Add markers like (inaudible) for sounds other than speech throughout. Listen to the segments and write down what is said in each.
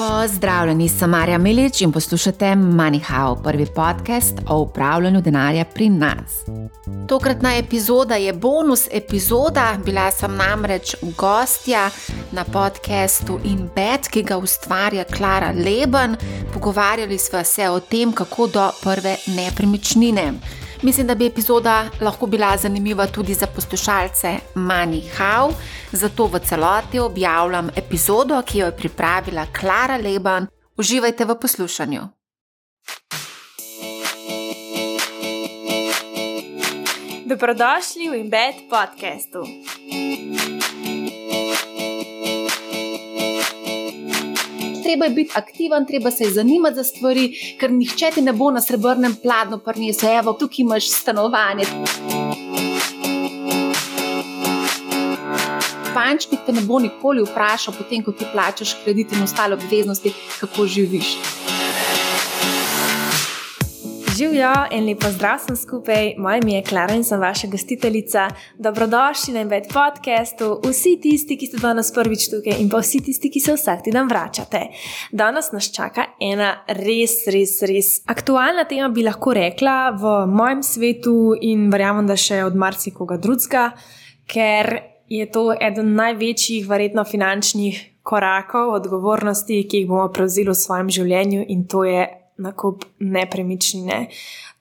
Pozdravljeni, sem Marja Milič in poslušate MoneyHow, prvi podcast o upravljanju denarja pri nas. Tokratna epizoda je bonus epizoda, bila sem namreč gostja na podkastu InBed, ki ga ustvarja Klara Leben. Pogovarjali smo se o tem, kako do prve nepremičnine. Mislim, da bi epizoda lahko bila zanimiva tudi za poslušalce Money How, zato v celoti objavljam epizodo, ki jo je pripravila Klara Leban. Uživajte v poslušanju. Dobrodošli v Embed podkastu. Treba je biti aktiven, treba se je zanimati za stvari, ker nihče ti ne bo na srebrnem pladnju prinesel, evo, tukaj imaš stanovanje. Pančki te ne bo nikoli vprašal, potem ko ti plačaš kredit in ostale obveznosti, kako živiš. Živijo in lepo zdrav sem skupaj, moje ime je Klara in sem vaša gostiteljica. Dobrodošli na Embed podcastu, vsi tisti, ki ste danes prvič tukaj in pa vsi tisti, ki se vsak teden vračate. Danes nas čaka ena res, res, res aktualna tema, bi lahko rekla, v mojem svetu in verjamem, da še od marsikoga drugega, ker je to eden največjih, verjetno finančnih korakov, odgovornosti, ki jih bomo prevzeli v svojem življenju in to je nakup nepremičnine.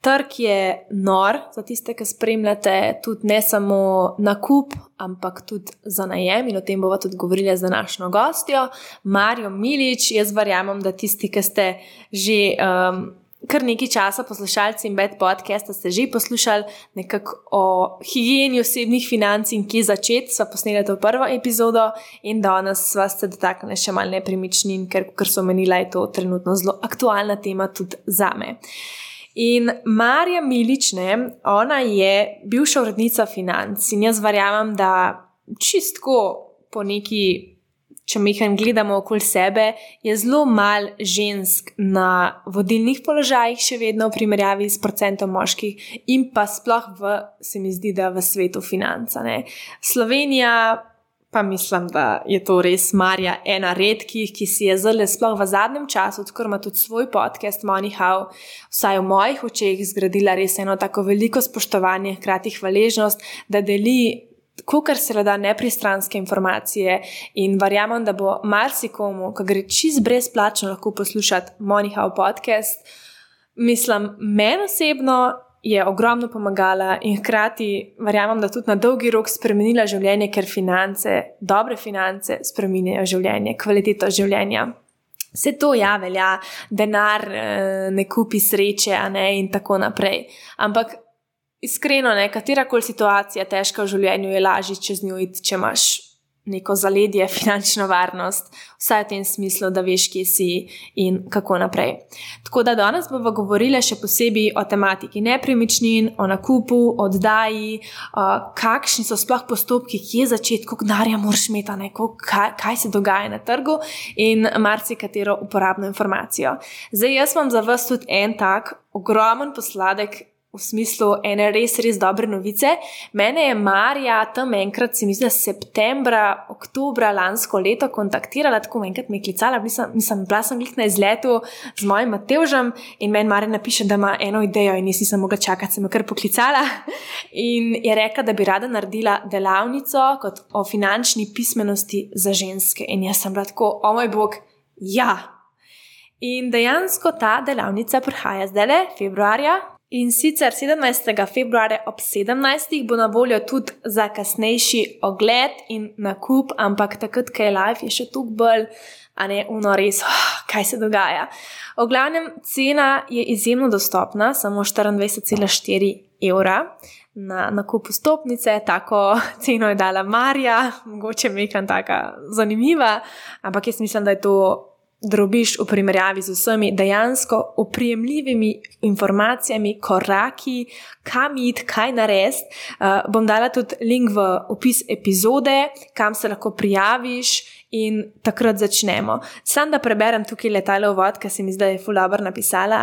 Trg je nor za tiste, ki spremljate tudi ne samo nakup, ampak tudi za najem. In o tem bomo tudi govorili z današnjo gostjo, Marijo Milič. Jaz verjamem, da tisti, ki ste že. Um, kar nekaj časa poslušalci in bed podcasta ste že poslušali nekako o higieni osebnih financ in kje začeti. Sva posnela to prvo epizodo in danes sva se dotaknila še malo nepremičnin, ker, ker so menila, je to trenutno zelo aktualna tema tudi za me. In Marja Milične, ona je bivša urednica financ in jaz verjamem, da čistko po neki če mehan gledamo okoli sebe, je zelo malo žensk na vodilnih položajih, še vedno v primerjavi s procentom moških, in pa sploh v, se mi zdi, da v svetu financa. Ne. Slovenija. Pa mislim, da je to res Marja, ena redkih, ki si je zelo, sploh v zadnjem času, odkar ima tudi svoj podcast, Moneyhow, vsaj v mojih očeh, zgradila res eno tako veliko spoštovanje, hkrati hvaležnost, da deli kar se da nepristranske informacije in verjamem, da bo marsikomu, ki gre čist brezplačno, lahko poslušati Moneyhow podcast. Mislim, meni osebno je ogromno pomagala in hkrati verjamem, da tudi na dolgi rok spremenila življenje, ker finance, dobre finance, spremenjajo življenje, kvaliteto življenja. Vse to ja, velja, denar eh, ne kupi sreče, ne, in tako naprej. Ampak Iskreno, katera koli situacija težka v življenju je lažje čez njo iti, če imaš neko zaledje, (laughs) finančno varnost, vsaj v tem smislu, da veš, kje si in kako naprej. Tako da danes bomo govorili še posebej o tematiki nepremičnin, o nakupu, oddaji, kakšni so sploh postopki, kje začeti, koliko denarja moraš imeti, neko, kaj, kaj se dogaja na trgu in marsikatero uporabno informacijo. Zdaj, jaz imam za vas tudi en tak ogromen posladek v smislu ene res, res dobre novice. Mene je Marja tam enkrat, se mi zdi, septembra, oktobra lansko leto kontaktirala, tako enkrat me je klicala, nisem bila sem jih na izletu z mojim Matevžem in meni Marja napiše, da ima eno idejo in nisem mogla čakati, sem jo kar poklicala (laughs) in je rekla, da bi rada naredila delavnico kot o finančni pismenosti za ženske. In jaz sem bila tako, o moj bog, ja. In dejansko ta delavnica prihaja zdaj, februarja, In sicer 17. februarja ob 17. bo na voljo tudi za kasnejši ogled in nakup, ampak takrat, ko je live, je še tukaj bolj, a ne uno res, oh, kaj se dogaja. O glavnem, cena je izjemno dostopna, samo 24,4 evra. Na nakupu stopnice, tako (laughs) ceno je dala Marja, mogoče nekaj tako zanimiva, ampak jaz mislim, da je to drobiš v primerjavi z vsemi dejansko oprijemljivimi informacijami, koraki, kam iti, kaj narediti. Uh, bom dala tudi link v opis epizode, kam se lahko prijaviš in takrat začnemo. Sam da preberem tukaj letalo vod, ki se mi zdaj je fulabr napisala.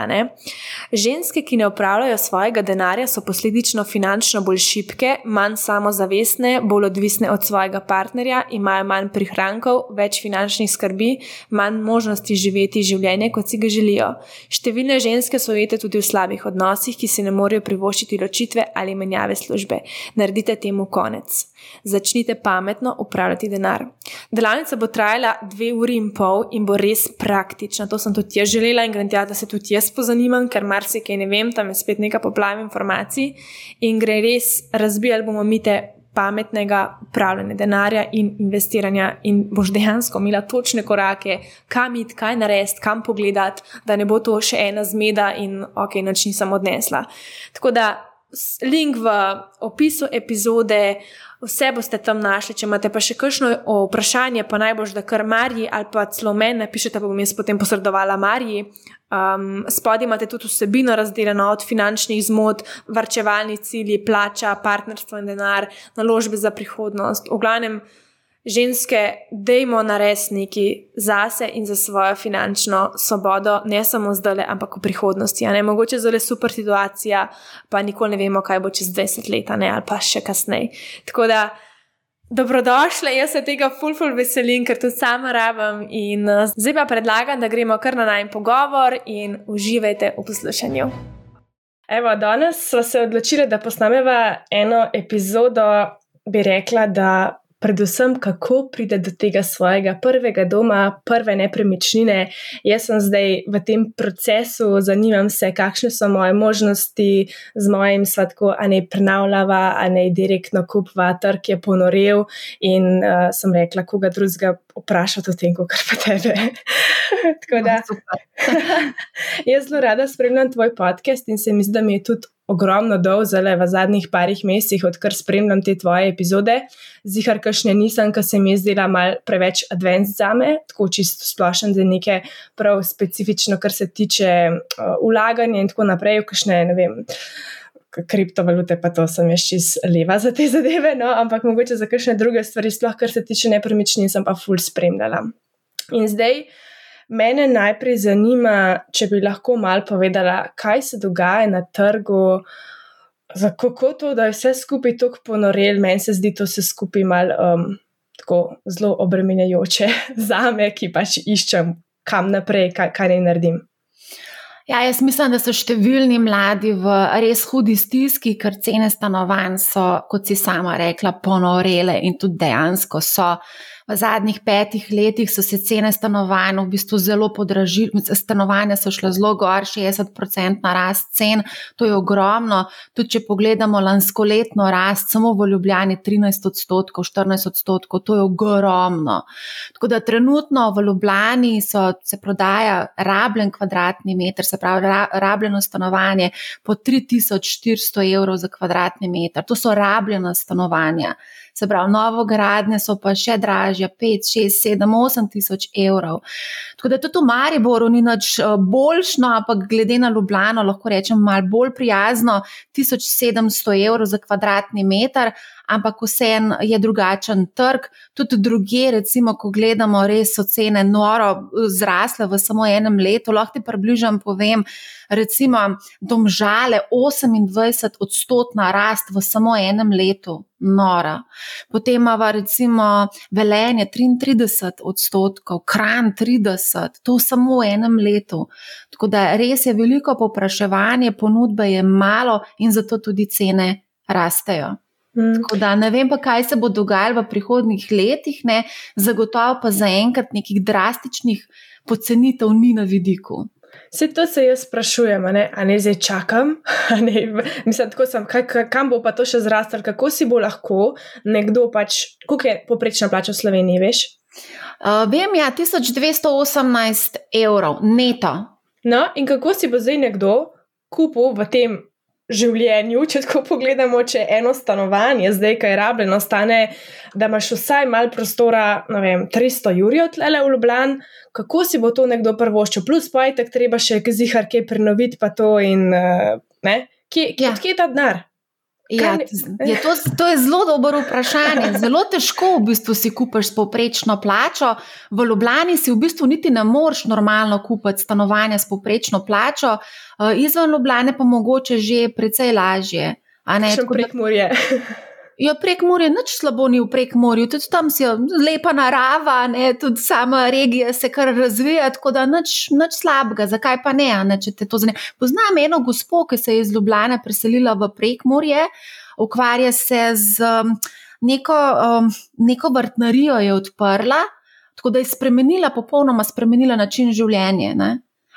Ženske, ki ne upravljajo svojega denarja, so posledično finančno bolj šibke, manj samozavestne, bolj odvisne od svojega partnerja, imajo manj prihrankov, več finančnih skrbi, manj možnosti živeti življenje, kot si ga želijo. Številne ženske so ujete tudi v slabih odnosih, ki si ne morejo privoščiti ločitve ali menjave službe. Naredite temu konec. Začnite pametno upravljati denar. Delavnica bo trajala dve uri in pol in bo res praktična. To sem tudi jaz želela in grem tja, da se tudi jaz pozanimam, ker marsikaj ne vem, tam je spet nekaj poplav informacij in gre res razbijati bomo mite. Pametnega upravljanja denarja in investiranja, in boš dejansko imela točne korake, kam iti, kaj narediti, kam pogledati, da ne bo to še ena zmeda in ok, noč nisem odnesla. Tako da link v opisu epizode, vse boste tam našli. Če imate pa še kakšno vprašanje, pa najbolj, da kar Marji ali pa celo meni napišete, pa bom jaz potem posredovala Marji. Um, Spodaj imate tudi vsebino razdeljeno od finančnih zmot, varčevalni cilji, plača, partnerstvo in denar, naložbe za prihodnost. V glavnem, ženske, dejmo narediti nekaj zase in za svojo finančno svobodo, ne samo zdaj, ampak v prihodnosti. Ne? Mogoče zelo super situacija, pa nikoli ne vemo, kaj bo čez 20 let ali pa še kasneje. Tako da. Dobrodošli, jaz se tega fulful veselim, ker to sama rabim. In zdaj pa predlagam, da gremo kar na najmen pogovor in uživajte v poslušanju. Evo, danes smo se odločili, da posnameva eno epizodo, bi rekla, da predvsem kako pride do tega svojega prvega doma, prve nepremičnine. Jaz sem zdaj v tem procesu, zanimam se, kakšne so moje možnosti z mojim svetkom, a ne prenavljava, a ne direktno kupva, trg je ponorel in uh, sem rekla, koga drugega vprašati o tem, kot pa tebe. (laughs) Tako da, (laughs) jaz zelo rada spremljam tvoj podcast in se mi zdi, da mi je tudi ogromno dol zale v zadnjih parih mesecih, odkar spremljam te tvoje epizode. Zihar, kakšne nisem, ker se mi je zdela mal preveč advanced za me, tako čisto splošen, je nekaj prav specifično, kar se tiče uh, ulaganja in tako naprej, kakšne, ne vem. Kriptovalute, pa to sem jaz čez leva za te zadeve, no, ampak mogoče za kakšne druge stvari, sploh kar se tiče nepremičnin, sem pa full spremljala. In zdaj, Mene najprej zanima, če bi lahko mal povedala, kaj se dogaja na trgu, kako to, da je vse skupaj tako ponorel. Meni se zdi to vse skupaj mal um, tako zelo obremenjajoče (laughs) za me, ki pač iščem, kam naprej, kaj, kaj naj naredim. Ja, jaz mislim, da so številni mladi v res hudi stiski, ker cene stanovanj so, kot si sama rekla, ponorele in tudi dejansko so. V zadnjih petih letih so se cene stanovanj v bistvu zelo podražile, stanovanja so šle zelo gor, 60% na rast cen, to je ogromno. Tudi če pogledamo lansko letno rast, samo v Ljubljani 13 odstotkov, 14 odstotkov, to je ogromno. Tako da trenutno v Ljubljani so, se prodaja rabljen kvadratni meter, se pravi rabljeno stanovanje po 3400 evrov za kvadratni meter. To so rabljena stanovanja se pravi, novogradnje so pa še dražje, 5, 6, 7, 8 tisoč evrov. Tako da tudi v Mariboru ni nič eh, boljšno, ampak glede na Ljubljano lahko rečem malo bolj prijazno, 1700 evrov za kvadratni meter ampak vseeno je drugačen trg. Tudi druge, recimo, ko gledamo, res so cene noro eh, zrasle v samo enem letu. Lahko ti približam, povem, recimo, domžale 28 odstotna rast v samo enem letu. Nora. Potem imamo recimo velenje 33 odstotkov, kran 30, to samo v enem letu. Tako da res je veliko popraševanje, ponudbe je malo in zato tudi cene rastejo. Mm. Tako da ne vem, pa, kaj se bo dogajalo v prihodnih letih, ne? zagotovo pa zaenkrat nekih drastičnih pocenitev ni na vidiku. Vse to se jaz sprašujem, ali ne zdaj čakam, (laughs) ne, mislim, sem, kaj, kam bo pa to še zrastel, kako si bo lahko nekdo pač, koliko je poprečna plača v Sloveniji, veš? Uh, vem, ja, 1218 evrov neto. No, in kako si bo zdaj nekdo kupil v tem življenju, če tako pogledamo, če eno stanovanje, zdaj, kaj je rabljeno, stane, da imaš vsaj malo prostora, ne vem, 300 jurjev tlele v Ljubljan, kako si bo to nekdo prvoščil, plus pa je tako treba še zihar kaj prenoviti, pa to in uh, ne, kje, kje, ja. kje je ta denar? Ja, je to, to je zelo dobro vprašanje. Zelo težko v bistvu si kupiš s povprečno plačo. V Ljubljani si v bistvu niti ne moreš normalno kupiti stanovanja s povprečno plačo, eh, izven Ljubljane pa mogoče že precej lažje. Še prek morja. Jo, prek morja, nič slabo ni v prek morju, tudi tam si lepa narava, ne, tudi sama regija se kar razvija, tako da nič, nič slabega, zakaj pa ne, ne če te to zanima. Poznam eno gospo, ki se je iz Ljubljana preselila v prek morje, ukvarja se z um, neko, um, neko vrtnarijo, je odprla, tako da je spremenila, popolnoma spremenila način življenja. Ne.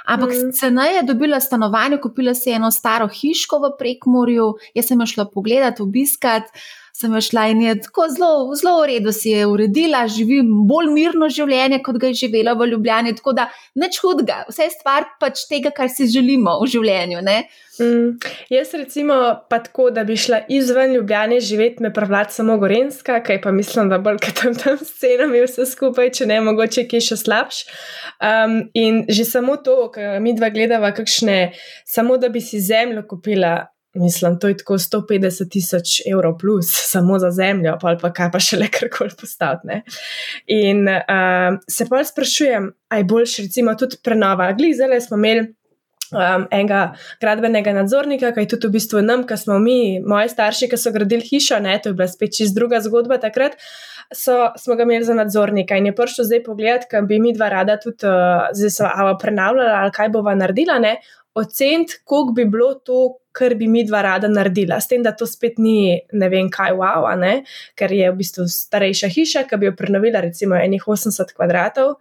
Ampak mm. ceneje je dobila stanovanje, kupila si eno staro hiško v prekmorju, jaz sem jo šla pogledat, obiskati sem šla in je tako zelo, zelo v redu si je uredila, živi bolj mirno življenje, kot ga je živela v Ljubljani. Tako da nič hudega, vse je stvar pač tega, kar si želimo v življenju. Mm, jaz, recimo, pa tako, da bi šla izven Ljubljane živeti, me privlači samo Gorenska, kaj pa mislim, da bolj kot tam, tam scena mi vse skupaj, če ne mogoče, ki je še slabš. Um, in že samo to, kar mi dva gledava, kakšne, samo da bi si zemljo kupila. Mislim, to je tako 150 tisoč evrov plus, (laughs) samo za zemljo, pa, pa kaj pa še le (laughs) karkoli postaviti. In uh, se pa sprašujem, aj boljš, recimo, tudi prenova. Glizele smo imeli um, enega gradbenega nadzornika, kaj tudi v bistvu nam, ki smo mi, moji starši, ki so gradili hišo, ne, to je bila spet čist druga zgodba takrat. So, smo ga imeli za nadzornika in je prišel zdaj pogled, kaj bi mi dva rada tudi uh, zdaj ava prenavljala ali kaj bova naredila, ne, oceniti, koliko bi bilo to, kar bi mi dva rada naredila. S tem, da to spet ni ne vem kaj, wow, ne? ker je v bistvu starejša hiša, ki bi jo prenovila, recimo, enih 80 kvadratov.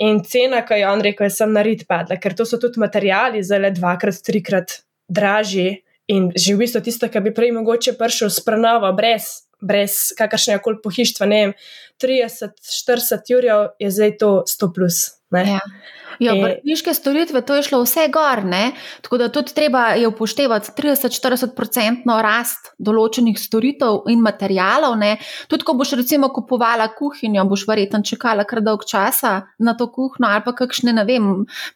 In cena, ki jo on rekel, je sem naredila, padla, ker to so tudi materijali, zelo dvakrat, trikrat dražji. In že v bistvu tisto, kar bi prej mogoče prišel s prenovo, brez, brez kakršnega koli pohištva, ne vem, 30-40 jurjev, je zdaj to 100 plus. Ja. Ja, vrtniške storitve, to je šlo vse gor, ne? tako da tudi treba je upoštevati 30-40% rast določenih storitev in materijalov. Ne? Tudi, ko boš recimo kupovala kuhinjo, boš verjetno čakala kar dolg časa na to kuhno ali pa kakšne, ne vem,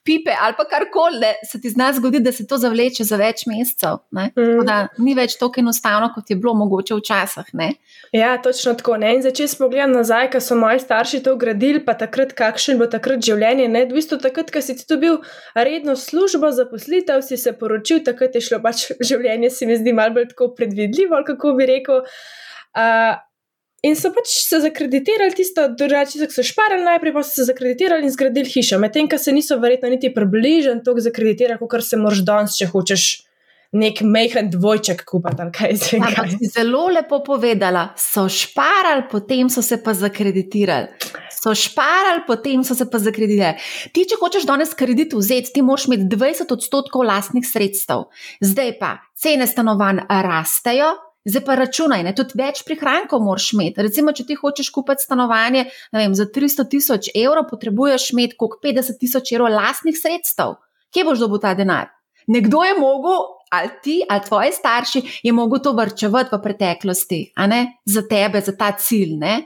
pipe ali pa karkoli, se ti zna zgoditi, da se to zavleče za več mesecev. Mm. Da ni več tako enostavno, kot je bilo mogoče včasih. Ne? Ja, točno tako. Ne? In začeti spogledati nazaj, ko so moji starši to gradili, pa takrat, kakšen bo takrat življenje. Ne? V bistvu takrat, ko si ti dobil redno službo, zaposlitev, si se poročil, takrat je šlo pač (laughs) življenje, se mi zdi malo bolj tako predvidljivo, kako bi rekel. Uh, in so pač se zakreditirali tisto, drugače so šparali najprej, pa so se zakreditirali in zgradili hišo, medtem ko se niso verjetno niti približali toliko zakreditirati, kot se moraš danes, če hočeš nek mehen dvojček kupiti. Ampak si zelo lepo povedala, so šparali, potem so se pa zakreditirali. So šparali, potem so se pa zakreditirali. Ti, če hočeš danes kredit vzeti, ti moraš imeti 20 odstotkov lastnih sredstev. Zdaj pa cene stanovanj rastejo. Zdaj pa računaj, ne, tudi več prihrankov moraš imeti. Recimo, če ti hočeš kupiti stanovanje vem, za 300 tisoč evrov, potrebuješ imeti koliko 50 tisoč evrov lastnih sredstev. Kje boš dobil ta denar? Nekdo je mogel ali ti, ali tvoji starši, je mogel to vrčevati v preteklosti, za tebe, za ta cilj. Ne?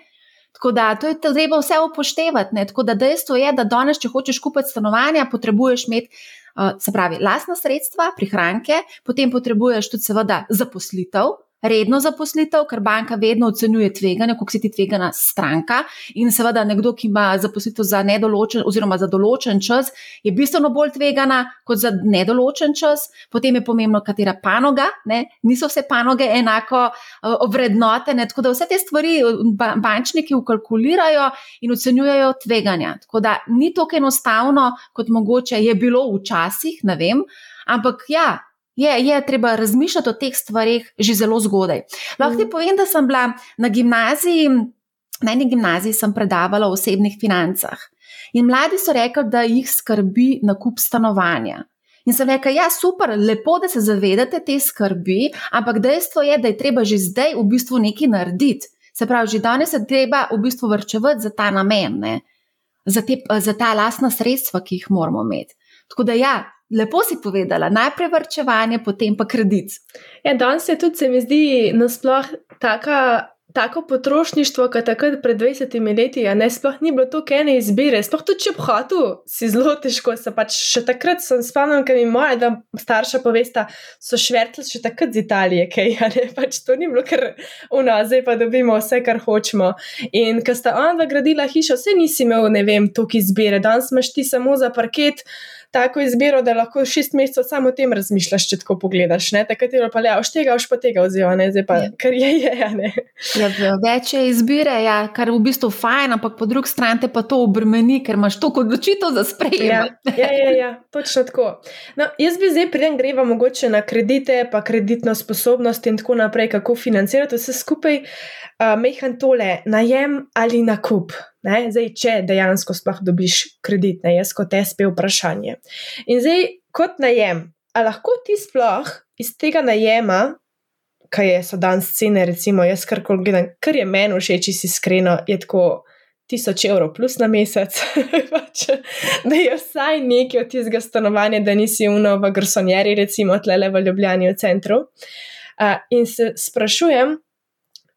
Tako da to je treba vse upoštevati. Ne? Tako da dejstvo je, da danes, če hočeš kupiti stanovanja, potrebuješ imeti. Uh, se pravi, lastna sredstva, prihranke, potem potrebuješ tudi, seveda, zaposlitev, redno zaposlitev, ker banka vedno ocenjuje tveganje, koliko si ti tvegana stranka. In seveda, nekdo, ki ima zaposlitev za nedoločen, oziroma za določen čas, je bistveno bolj tvegana kot za nedoločen čas. Potem je pomembno, katera panoga, ne? niso vse panoge enako uh, ovrednotene. Tako da vse te stvari ba bančniki ukalkulirajo in ocenjujejo tveganja. Tako da ni tako enostavno, kot mogoče je bilo včasih, ne vem. Ampak ja, je, je treba razmišljati o teh stvarih že zelo zgodaj. Lahko ti mm. povem, da sem bila na gimnaziji, na eni gimnaziji sem predavala o osebnih financah. In mladi so rekli, da jih skrbi nakup stanovanja. In sem rekla, ja, super, lepo, da se zavedate te skrbi, ampak dejstvo je, da je treba že zdaj v bistvu nekaj narediti. Se pravi, že danes je treba v bistvu vrčevati za ta namen, za, te, za ta lastna sredstva, ki jih moramo imeti. Tako da ja, Lepo si povedala, najprej vrčevanje, potem pa kredit. Ja, danes je tudi, se mi zdi, nasplošno tako potrošništvo, kot takrat pred 20 leti, ne sploh ni bilo toliko ene izbire, sploh tudi če bhatu, si zelo težko. Se pač še takrat sem spomnil, ker mi moja da starša povesta, so švrtli še takrat z Italije, kaj ne, pač to ni bilo kar uno, zdaj pa dobimo vse, kar hočemo. In ker sta ona gradila hišo, vse nisi imel, ne vem, toliko izbire, danes imaš ti samo za parket tako izbiro, da lahko šest mesecev samo o tem razmišljaš, če tako pogledaš. Takrat je pa le, oš tega, oš pa tega oziroma ne, zdaj pa ja. kar je. je ja, ja, več je izbire, ja, kar v bistvu fajn, ampak po drugi strani te pa to obremeni, ker imaš toliko odločitev za sprejem. Ja, ja, ja, ja, točno tako. No, jaz bi zdaj preden greva mogoče na kredite, pa kreditno sposobnost in tako naprej, kako financirati vse skupaj, uh, mehan tole, najem ali nakup. Ne? Zdaj, če dejansko sploh dobiš kredit, ne jaz kot SP vprašanje. In zdaj, kot najem, ali lahko ti sploh iz tega najema, kaj je so danes cene, recimo, jaz kar koli gledam, kar je meni všeč, če si iskreno, je tako. Tisoč evrov plus na mesec, (laughs) pač, da je vsaj nekaj od tistega stanovanja, da nisi uno v Grsonjeri, recimo, tle le v Ljubljani v centru. Uh, in se sprašujem,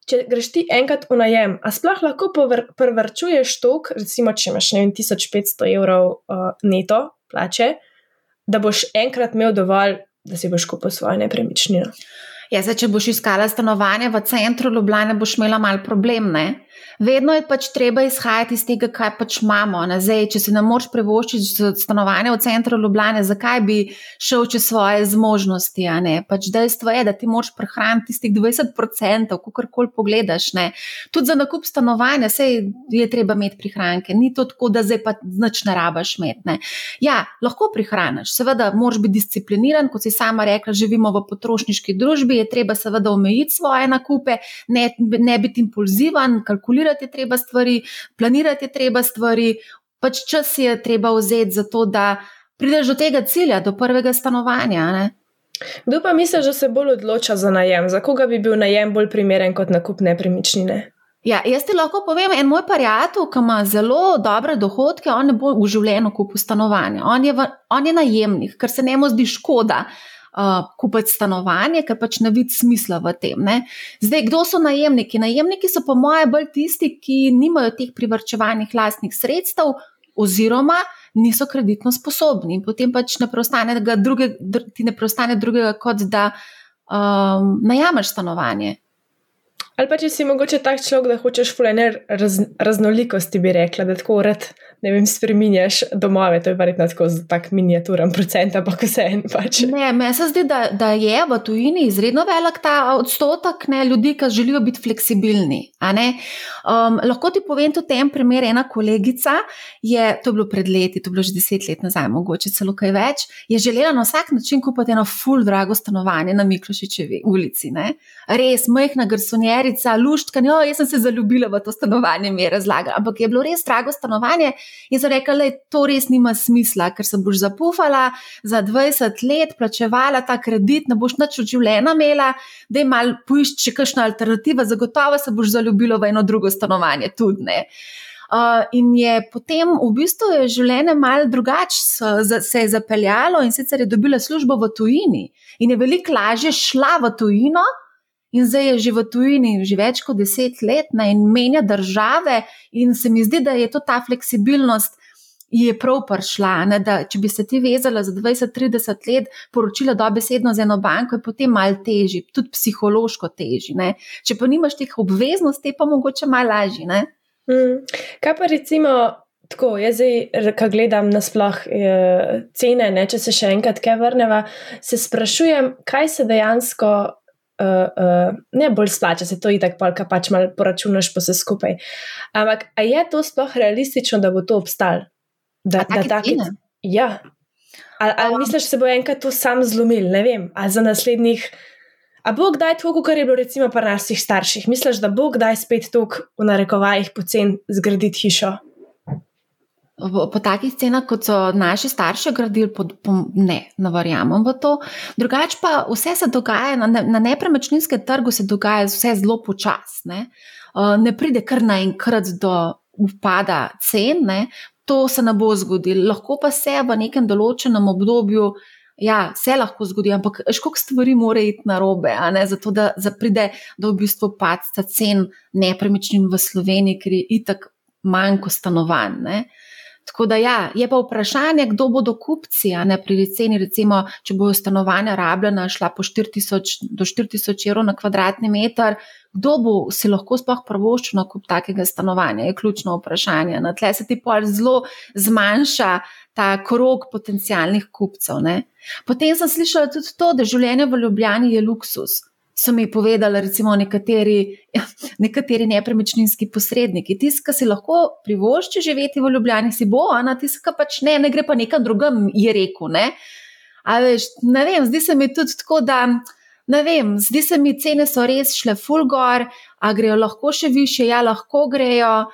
če greš ti enkrat v najem, a sploh lahko prevrčuješ tok, recimo, če imaš ne vem, 1500 evrov uh, neto plače, da boš enkrat imel dovolj, da si boš kupil svojo nepremičnino. Ja, zdaj, če boš iskala stanovanje v centru Ljubljana, boš imela mal problem. Ne? Vedno je pač treba izhajati iz tega, kaj pač imamo. Zdaj, če si ne moreš privoščiti stanovanja v centru Ljubljana, zakaj bi šel čez svoje zmožnosti? Pač dejstvo je, da ti moraš prehraniti tistih 20%, kako koli pogledaš. Ne? Tudi za nakup stanovanja se je treba imeti prihranke. Ni to tako, da zdaj pa nič ne rabaš imeti. Ja, lahko prihraniš, seveda, moraš biti discipliniran, kot si sama rekla, živimo v potrošniški družbi je treba seveda omejiti svoje nakupe, ne, ne biti impulziven, kalkulirati je treba stvari, planirati je treba stvari, pač čas je treba vzeti za to, da prideš do tega cilja, do prvega stanovanja. Ne? Kdo pa misli, da se bolj odloča za najem? Za koga bi bil najem bolj primeren kot nakup nepremičnine? Ja, jaz ti lahko povem, en moj prijatelj, ki ima zelo dobre dohodke, on ne bo v življenju kupil stanovanja. On je, v, on je najemnik, ker se ne mu zdi škoda, uh, kupiti stanovanje, ker pač ne vidi smisla v tem. Ne? Zdaj, kdo so najemniki? Najemniki so, po mojem, bolj tisti, ki nimajo teh privrčevanih lastnih sredstev, oziroma niso kreditno sposobni. In potem pač ne preostane, druge, ti ne preostane drugega, kot da um, najameš stanovanje. Ali pa če si mogoče tak človek, da hočeš fulene raz, raznolikosti, bi rekla, da tako rad ne vem, spremenjaš domove, to je verjetno tako tak miniaturen procent, ampak vse en pač. Ne, meni se zdi, da, da je v tujini izredno velik ta odstotek ne, ljudi, ki želijo biti fleksibilni. Um, lahko ti povem tudi en primer. Ena kolegica je, to je bilo pred leti, to je bilo že deset let nazaj, mogoče celo kaj več, je želela na vsak način kupiti eno full drago stanovanje na Miklošičevi ulici. Ne. Res, majhna garsonjerica, luštka, jo, jaz sem se zaljubila v to stanovanje, mi je razlagala, ampak je bilo res drago stanovanje. In so rekli, da to res nima smisla, ker se boš zapufala za 20 let, plačevala ta kredit, ne boš nič od življenja imela, da je mal poišči še kakšna alternativa, zagotovo se boš zaljubila v eno drugo stanovanje. Tudi, uh, in je potem v bistvu je življenje malo drugače se je zapeljalo in sicer je dobila službo v tujini in je veliko lažje šla v tujino in zdaj je že v tujini že več kot deset let ne, in menja države, in se mi zdi, da je to ta fleksibilnost. Je prav prišla, ne, da če bi se ti vezala za 20-30 let, poročila dobesedno z eno banko, je potem malo težje, tudi psihološko težje. Če pa nimaš teh obveznosti, pa mogoče malo lažje. Mm. Kaj pa recimo, tako jaz zdaj, ko gledam nasploh eh, cene, ne, če se še enkrat kaj vrneva, se sprašujem, kaj se dejansko uh, uh, ne bolj splača, se to i tak polka pač malo poračunaš po vse skupaj. Ampak, a je to sploh realistično, da bo to obstal? Da, da taki, ja. Ali al misliš, da se bo enkrat to sam zlomil, ne vem, a za naslednjih. A bo kdaj to, kar je bilo recimo pri naših starših? Misliš, da bo kdaj spet to v narekovajih pocen zgraditi hišo? Po takih cenah, kot so naši starši gradili, pod, po, ne, ne verjamem v to. Drugače pa vse se dogaja, na, na nepremičninskem trgu se dogaja vse zelo počasno. Ne? Uh, ne pride kar naenkrat do upada cen, ne? to se ne bo zgodilo. Lahko pa se v nekem določenem obdobju Ja, vse lahko zgodi, ampak školiko stvari mora iti na robe, zato da pride do v bistvu padca cen nepremičnin v Sloveniji, ker je itak manjko stanovanj. Ne? Tako da ja, je pa vprašanje, kdo bodo kupci, a ne pri ceni, recimo, če bojo stanovanja rabljena, šla po 4000 do 4000 evrov na kvadratni meter, kdo bo si lahko sploh prvoščil na kup takega stanovanja, je ključno vprašanje. Na tle se ti pol zelo zmanjša ta krog potencijalnih kupcev. Ne. Potem sem slišala tudi to, da življenje v Ljubljani je luksus. So mi povedali, recimo, nekateri, nekateri nepremičninski posredniki. Tisti, ki si lahko privošči živeti v Ljubljani, si bo, a tisti, ki pač ne, ne gre pa nekam drugam, je rekel. Ne? Veš, ne vem, zdi se mi tudi tako, da. Ne vem, zdi se mi, cene so res šle fulgor, a grejo lahko še više, ja, lahko grejo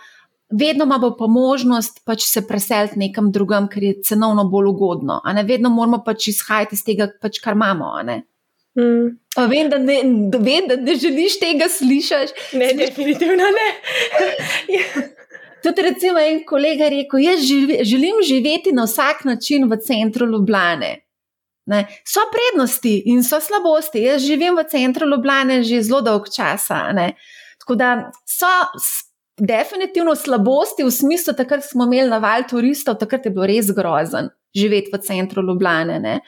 vedno ima pa možnost pač se preseliti nekam drugam, ker je cenovno bolj ugodno. Vedno moramo pač izhajati iz tega, pač, kar imamo. Mm. Vem, da ne, vem, da ne želiš tega slišati. Ne, definitivno ne. (laughs) Tudi, recimo, en kolega je rekel: Jaz živi, želim živeti na vsak način v centru Ljubljane. Ne. So prednosti in so slabosti. Jaz živim v centru Ljubljane že zelo dolg časa. Ne. Tako da so definitivno slabosti v smislu, da smo imeli na val turistov, takrat je bilo res grozen živeti v centru Ljubljane. Ne.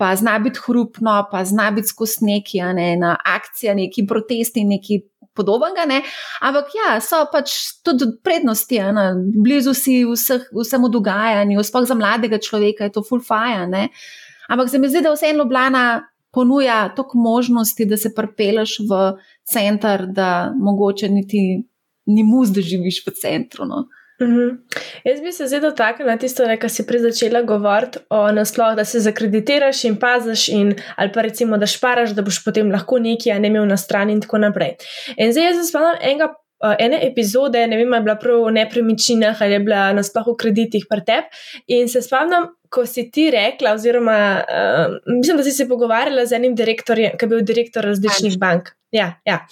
Pa zna biti hrupno, pa zna biti skozi neki ne, na akcija, neki protesti, neki podobnega. Ne. Ampak ja, so pač tudi prednosti, ne. blizu si vseh, vsemu dogajanju, sploh za mladega človeka je to full fire. Ampak se mi zdi, da vseeno Ljubljana ponuja toliko možnosti, da se prpelaš v center, da mogoče niti ni mus, da živiš v centru. No. Mhm. -huh. Jaz bi se zdaj dotaknila tisto, kar si prej začela govoriti o naslovu, da se zakreditiraš in paziš, in, ali pa recimo, da šparaš, da boš potem lahko nekaj, a ne imel na strani in tako naprej. In zdaj jaz spomnim enega. Ene epizode, ne vem, je bila prav o nepremičninah ali je bila nasploh o kreditih pretep. In se spomnim, ko si ti rekla, oziroma uh, mislim, da si se pogovarjala z enim direktorjem, ki je bil direktor različnih bank. Ja, ja.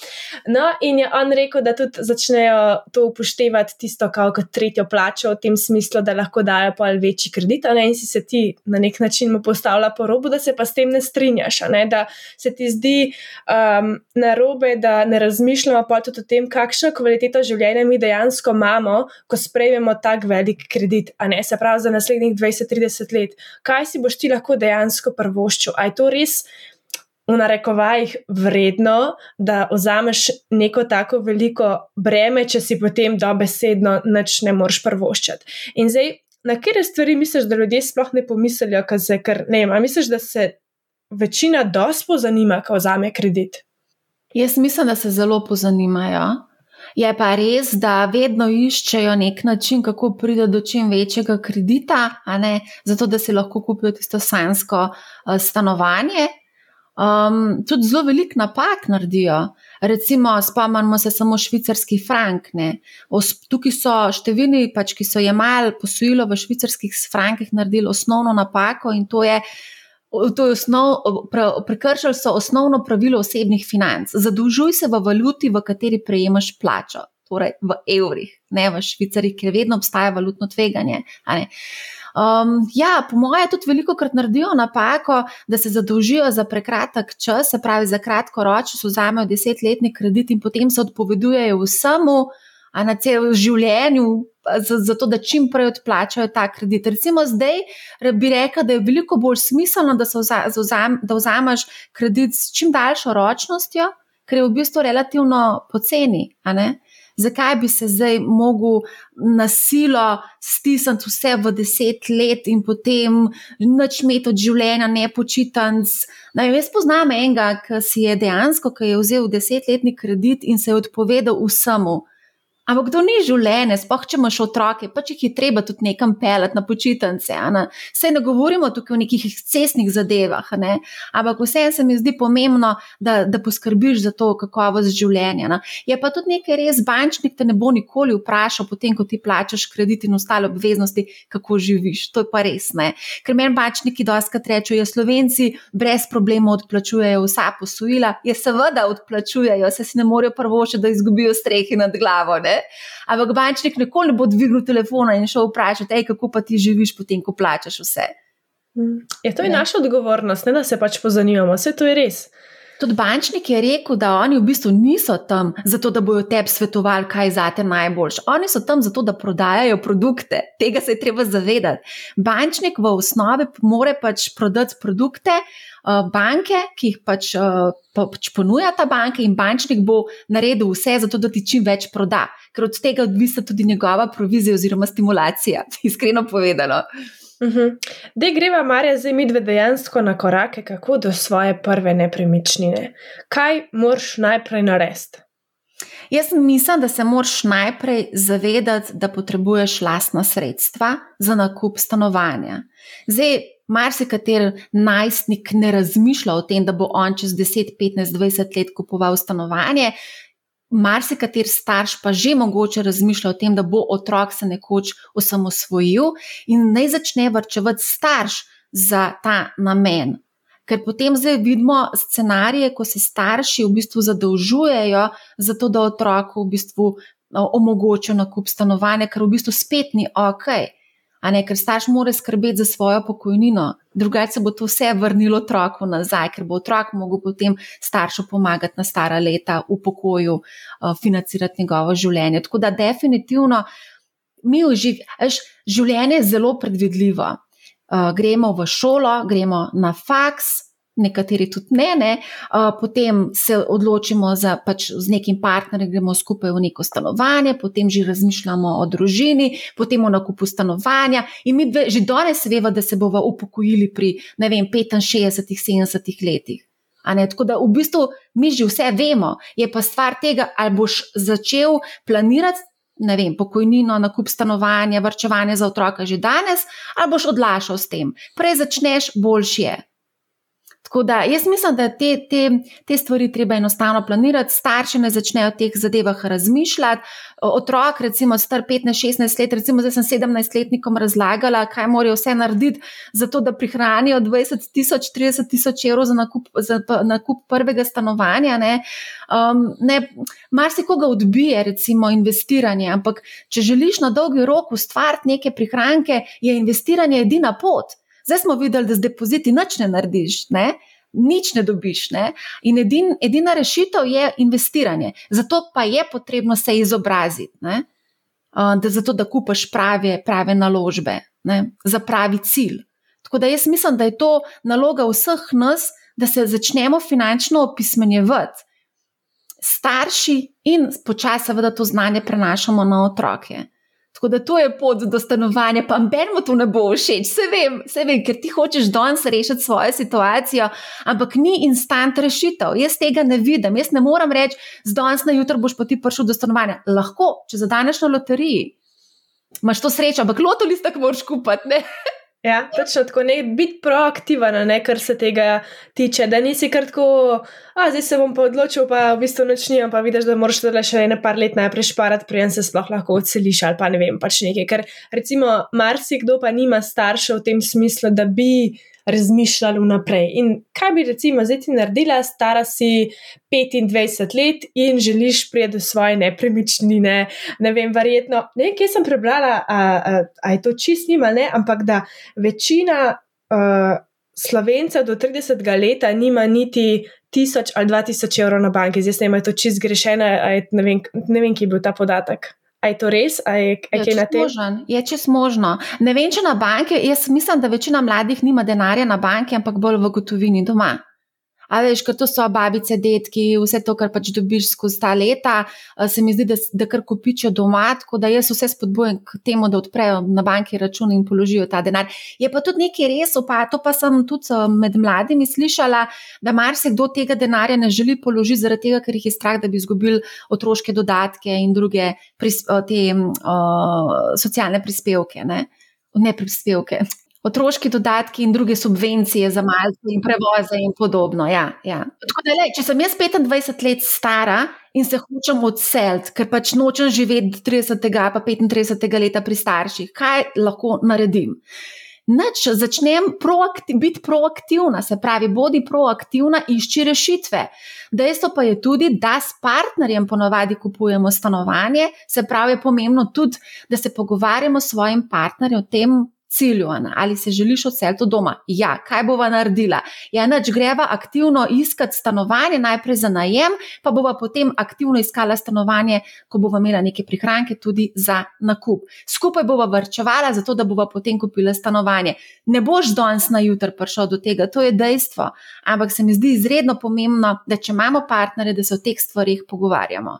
No, in je on rekel, da tudi začnejo to upoštevati, tisto, kot tretjo plačo, v tem smislu, da lahko dajo pa večji kredit. Ne? In si se ti na nek način postavlja po robu, da se pa s tem ne strinjaš. Ne? Da se ti zdi um, na robe, da ne razmišljamo pa tudi o tem, kakšno kvaliteto življenja mi dejansko imamo, ko sprejmemo tak velik kredit, ne se pravi za naslednjih 20-30 let. Kaj si boš ti lahko dejansko prvoščil? A je to res? v narekovajih vredno, da vzameš neko tako veliko breme, če si potem dobesedno nič ne moreš prvoščati. In zdaj, na kere stvari misliš, da ljudje sploh ne pomislijo, ker se kar ne ima? Misliš, da se večina dospo zanima, ko vzame kredit? Jaz mislim, da se zelo pozanimajo. Je pa res, da vedno iščejo nek način, kako priti do čim večjega kredita, zato da si lahko kupijo tisto sansko uh, stanovanje um, tudi zelo velik napak naredijo. Recimo, spomnimo se samo švicarski frank. Ne. Tukaj so številni, pač, ki so jemali posojilo v švicarskih frankih, naredili osnovno napako in to je. To je osnov, pre, prekršili so osnovno pravilo osebnih financ. Zadolžuj se v valuti, v kateri prejemaš plačo, torej v evrih, ne v švicarih, ker vedno obstaja valutno tveganje. Um, ja, po mojem, tudi veliko krat naredijo napako, da se zadolžijo za prekratek čas, se pravi za kratko ročno, vzamejo desetletni kredit in potem se odpovedujejo vsemu, a na cel življenju, zato da čim prej odplačajo ta kredit. Recimo zdaj bi rekla, da je veliko bolj smiselno, da, vzam, da vzameš kredit s čim daljšo ročnostjo, ker je v bistvu relativno poceni zakaj bi se zdaj mogel na silo stisniti vse v deset let in potem noč imeti od življenja nepočitanc. Naj jaz poznam enega, ki si je dejansko, ki je vzel desetletni kredit in se je odpovedal vsemu. Ampak to ni življenje, spoh če imaš otroke, pa če jih je treba tudi nekam pelati na počitnice. Sej ne govorimo tukaj o nekih cestnih zadevah, ne? ampak vseeno se mi zdi pomembno, da, da poskrbiš za to kakovost življenja. Ne? Je pa tudi nekaj res, bančnik te ne bo nikoli vprašal, potem ko ti plačaš kredit in ostale obveznosti, kako živiš. To je pa res. Ne? Ker meni bančniki doskrat rečejo, da Slovenci brez problema odplačujejo vsa posojila, je seveda odplačujejo, se si ne morejo prvo še, da izgubijo strehi nad glavo. Ne? Ampak bančnik nikoli ne bo dvignil telefona in šel vprašati, kako pa ti živiš, potem ko plačaš vse. Mm. Je to je naša odgovornost, ne da se pač pozanimamo, vse to je res. Tudi bančnik je rekel, da oni v bistvu niso tam zato, da bojo tebi svetovali, kaj je zate najboljše. Oni so tam zato, da prodajajo produkte. Tega se je treba zavedati. Bančnik v osnovi more pač prodati produkte, uh, banke, ki jih pač, uh, pač ponuja ta banka, in bančnik bo naredil vse, zato da ti čim več proda, ker od tega odvisa tudi njegova provizija oziroma stimulacija, (laughs) iskreno povedano. Uh -huh. Da greva, Marja, zdaj mi dve dejansko na korake, kako do svoje prve nepremičnine. Kaj moraš najprej narediti? Jaz mislim, da se moraš najprej zavedati, da potrebuješ lastna sredstva za nakup stanovanja. Zdaj, marsikateri najstnik ne razmišlja o tem, da bo on čez 10, 15, 20 let kupoval stanovanje, Marsikater starš pa že mogoče razmišlja o tem, da bo otrok se nekoč osamosvojil in naj začne vrčevati starš za ta namen. Ker potem zdaj vidimo scenarije, ko se starši v bistvu zadolžujejo za to, da otroku v bistvu omogočijo nakup stanovanja, kar v bistvu spet ni ok a ne, ker starš mora skrbeti za svojo pokojnino, drugače se bo to vse vrnilo otroku nazaj, ker bo otrok mogel potem staršu pomagati na stara leta v pokoju, uh, financirati njegovo življenje. Tako da definitivno mi uživamo, življenje je zelo predvidljivo. Uh, gremo v šolo, gremo na faks, nekateri tudi ne, ne. Potem se odločimo za pač z nekim partnerjem, gremo skupaj v neko stanovanje, potem že razmišljamo o družini, potem o nakupu stanovanja. In mi dve, že danes vemo, da se bomo upokojili pri ne vem, 65, 70 letih. Tako da v bistvu mi že vse vemo, je pa stvar tega, ali boš začel planirati. Ne vem, pokojnino, nakup stanovanja, vrčevanje za otroka že danes, ali boš odlašal s tem. Prej začneš, boljš je. Tako da jaz mislim, da te, te, te stvari treba enostavno planirati, starši ne začnejo o teh zadevah razmišljati. Otrok, recimo star 15-16 let, recimo zdaj sem 17-letnikom razlagala, kaj morajo vse narediti, zato da prihranijo 20 tisoč, 30 tisoč evrov za nakup, za nakup prvega stanovanja. Ne. Um, ne, Mar se koga odbije, recimo, investiranje, ampak če želiš na dolgi rok ustvariti neke prihranke, je investiranje edina pot. Zdaj smo videli, da z depoziti nič ne narediš, ne? nič ne dobiš. Ne? In edin, edina rešitev je investiranje. Zato pa je potrebno se izobraziti, ne? da, zato, da kupaš prave, prave naložbe ne? za pravi cilj. Tako da jaz mislim, da je to naloga vseh nas, da se začnemo finančno opismenjevati. Starši in počasi, da to znanje prenašamo na otroke. Tako da to je pot do stanovanja, pa meni to ne bo všeč, vse vem, vse vem, ker ti hočeš danes rešiti svojo situacijo, ampak ni instant rešitev. Jaz tega ne vidim, jaz ne morem reči, z danes na jutro boš pa ti prišel do stanovanja. Lahko, če zadaneš na loteriji, imaš to srečo, ampak loto listek moraš kupiti. Ja, točno tako, ne biti proaktiven, ne, kar se tega tiče, da nisi kar tako, a zdaj se bom pa odločil, pa v bistvu noč nimam, pa vidiš, da moraš tudi še ene par let najprej šparati, preden se sploh lahko odseliš ali pa ne vem, pač nekaj. Ker recimo marsikdo pa nima staršev v tem smislu, da bi razmišljali vnaprej. In kaj bi recimo zdaj ti naredila, stara si 25 let in želiš priti do svoje nepremičnine, ne vem, verjetno, ne vem, kje sem prebrala, a, a, a je to čist nima, ne, ampak da večina uh, slovencev do 30 let nima niti. Tisoč ali dva tisoč evrov na banki, zdaj ne je to čist grešeno, ne vem, ne vem, kje je bil ta podatek. A je to res, a je, a je kaj na tem? Možen. Je čez možno. Ne vem, če na banki, jaz mislim, da večina mladih nima denarja na banki, ampak bolj v gotovini doma. A veš, ker to so babice, detki, vse to, kar pač dobiš skozi ta leta, se mi zdi, da, da kar kupičijo doma, tako da jaz vse spodbujam k temu, da odprejo na banki račun in položijo ta denar. Je pa tudi nekaj res, pa to pa sem tudi med mladimi slišala, da marsikdo tega denarja ne želi položiti, zaradi tega, ker jih je strah, da bi izgubili otroške dodatke in druge prispe, te, uh, socialne prispevke. Ne? Ne prispevke, otroški dodatki in druge subvencije za malce in prevoze in podobno. Ja, ja. Da, le, če sem jaz 25 let stara in se hočem odseliti, ker pač nočem živeti 30. pa 35. leta pri starših, kaj lahko naredim? Nač, začnem proakti, biti proaktivna, se pravi, bodi proaktivna, išči rešitve. Dejstvo pa je tudi, da s partnerjem ponovadi kupujemo stanovanje, se pravi, je pomembno tudi, da se pogovarjamo s svojim partnerjem o tem, cilju, Ana, ali se želiš odseliti od doma. Ja, kaj bova naredila? Ja, nač greva aktivno iskati stanovanje, najprej za najem, pa bova potem aktivno iskala stanovanje, ko bova imela neke prihranke tudi za nakup. Skupaj bova vrčevala, zato da bova potem kupila stanovanje. Ne boš danes na jutr prišel do tega, to je dejstvo. Ampak se mi zdi izredno pomembno, da če imamo partnerje, da se o teh stvarih pogovarjamo.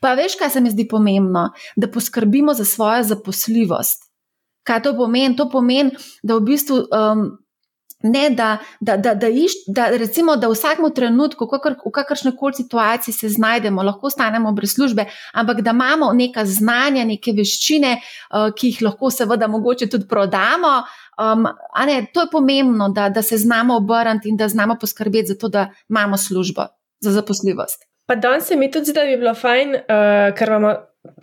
Pa veš, kaj se mi zdi pomembno? Da poskrbimo za svojo zaposljivost. Kaj to pomeni? To pomeni, da v bistvu. Um, Ne, da, da, da, da, iš, da, recimo, da v vsakem trenutku, v kakršni koli situaciji se znajdemo, lahko ostanemo brez službe, ampak da imamo neka znanja, neke veščine, uh, ki jih lahko, seveda, mogoče tudi prodamo. Um, ne, to je pomembno, da, da se znamo obrniti in da znamo poskrbeti za to, da imamo službo, za zaposljivost. Pa danes se mi tudi zdi, da bi bilo fajn, uh, ker imamo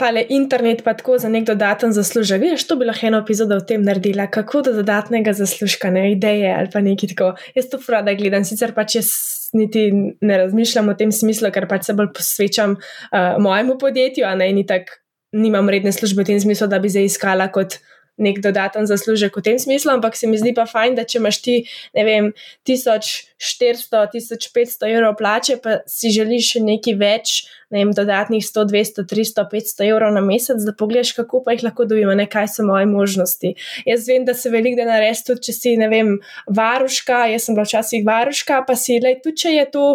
tale internet pa tako za nek dodaten zaslužek. Veš, to bi lahko eno epizodo o tem naredila, kako do dodatnega zaslužka, ne ideje ali pa nekaj tako. Jaz to rada gledam, sicer pač jaz niti ne razmišljam o tem smislu, ker pač se bolj posvečam uh, mojemu podjetju, a ne in tako nimam redne službe v tem smislu, da bi zdaj iskala kot nek dodaten zaslužek v tem smislu, ampak se mi zdi pa fajn, da če imaš ti, ne vem, 1400, 1500 evrov plače, pa si želiš še nekaj več, ne vem, dodatnih 100, 200, 300, 500 evrov na mesec, da pogledaš, kako pa jih lahko dobimo, ne kaj so moje možnosti. Jaz vem, da se veliko da nares tudi, če si, ne vem, varuška, jaz sem bila včasih varuška, pa si, le, tudi če je to,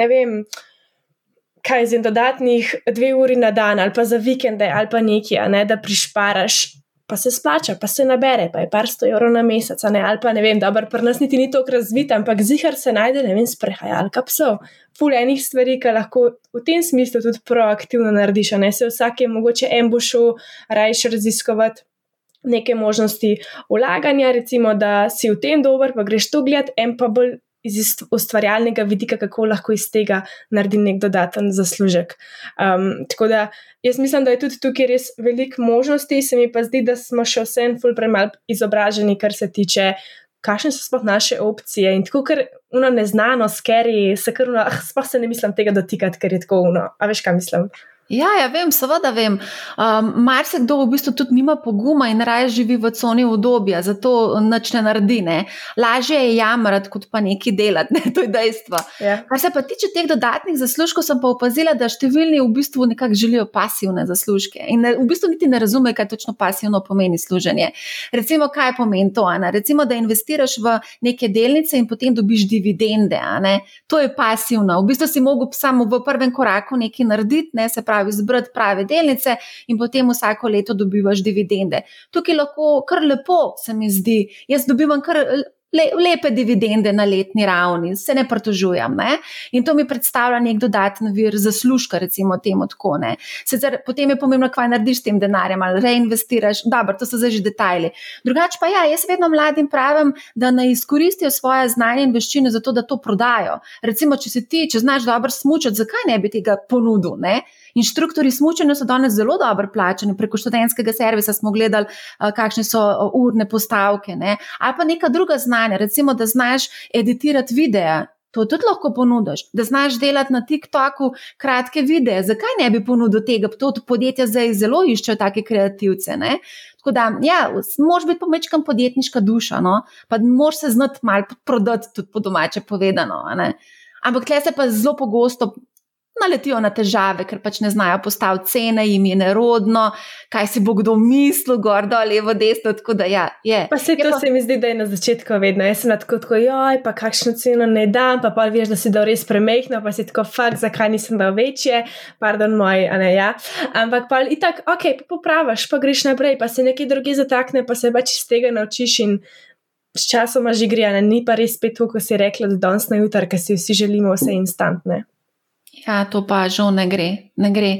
ne vem, kaj je z dodatnih dve uri na dan ali pa za vikende ali pa nekaj, ne, da prišparaš pa se splača, pa se nabere, pa je par sto evrov na mesec, ne, ali pa ne vem, da pri nas niti ni tako razvita, ampak zihar se najde, ne vem, sprehajalka psov. Ful enih stvari, ki lahko v tem smislu tudi proaktivno narediš, ne se vsak je mogoče en bo šel rajš raziskovati. Neke možnosti vlaganja, recimo, da si v tem dober, pa greš to gledati, en pa bolj iz ustvarjalnega vidika, kako lahko iz tega naredim nek dodaten zaslužek. Um, tako da jaz mislim, da je tudi tukaj res veliko možnosti, se mi pa zdi, da smo še vsem ful premalo izobraženi, kar se tiče. Kakšne so sploh naše opcije? In tako, ker uno neznano, skeri, se kar uno, ah, sploh se ne mislim tega dotikati, ker je tako uno. A veš, kaj mislim? Ja, ja, vem, seveda vem. Um, Mar se kdo v bistvu tudi nima poguma in raje živi v coni obdobja, zato nič ne naredi. Ne. Lažje je jamrati, kot pa nekaj delati, (laughs) ne. to je dejstvo. Ja. Kar se pa tiče teh dodatnih zaslužkov, sem pa opazila, da številni v bistvu nekako želijo pasivne zaslužke in ne, v bistvu niti ne razumejo, kaj točno pasivno pomeni služenje. Recimo, kaj pomeni to? Ana? Recimo, da investiraš v neke delnice in potem dobiš dividende. To je pasivno. V bistvu si mogel samo v prvem koraku nekaj narediti, ne se pravi pravi, zbrati prave delnice in potem vsako leto dobivaš dividende. Tukaj lahko kar lepo, se mi zdi. Jaz dobivam kar le, lepe dividende na letni ravni, se ne pritožujem. Ne? In to mi predstavlja nek dodaten vir zaslužka, recimo temu tako. Sicer potem je pomembno, kaj narediš s tem denarjem, ali reinvestiraš. Dobro, to so zdaj že detajli. Drugače pa ja, jaz vedno mladim pravim, da ne izkoristijo svoje znanje in veščine za to, da to prodajo. Recimo, če si ti, če znaš dobro smučati, zakaj ne bi tega ponudil? Ne? Inštruktori smučanja so danes zelo dobro plačeni, preko študentskega servisa smo gledali, uh, kakšne so uh, urne postavke. Ne? Ali pa neka druga znanja, recimo, da znaš editirati videe. To tudi lahko ponudiš, da znaš delati na TikToku kratke videe. Zakaj ne bi ponudil tega? To podjetja zdaj zelo iščejo take kreativce. Ne? Tako da, ja, moraš biti pomečkam podjetniška duša, no? pa moraš se znati malo prodati, tudi po domače povedano. Ampak tle se pa zelo pogosto naletijo na težave, ker pač ne znajo postaviti cene, jim je nerodno, kaj si bo kdo mislil, gor, dol, levo, desno. Da, ja, je. Pa se to pa... se mi zdi, da je na začetku vedno. Jaz sem tako, tako joj, pa kakšno ceno ne dam, pa pa veš, da si dal res premehno, pa si tako fakt, zakaj nisem dal večje, pardon, moj, a ne ja. Ampak pa in tako, ok, pa popraviš, pa greš naprej, pa se nekaj druge zatakne, pa se pač iz tega naučiš in. S časoma že gre, ni pa res spet to, ko si rekla, da danes na jutar, ker si vsi želimo vse instantne. Ja, to pa žal ne gre. Ne gre.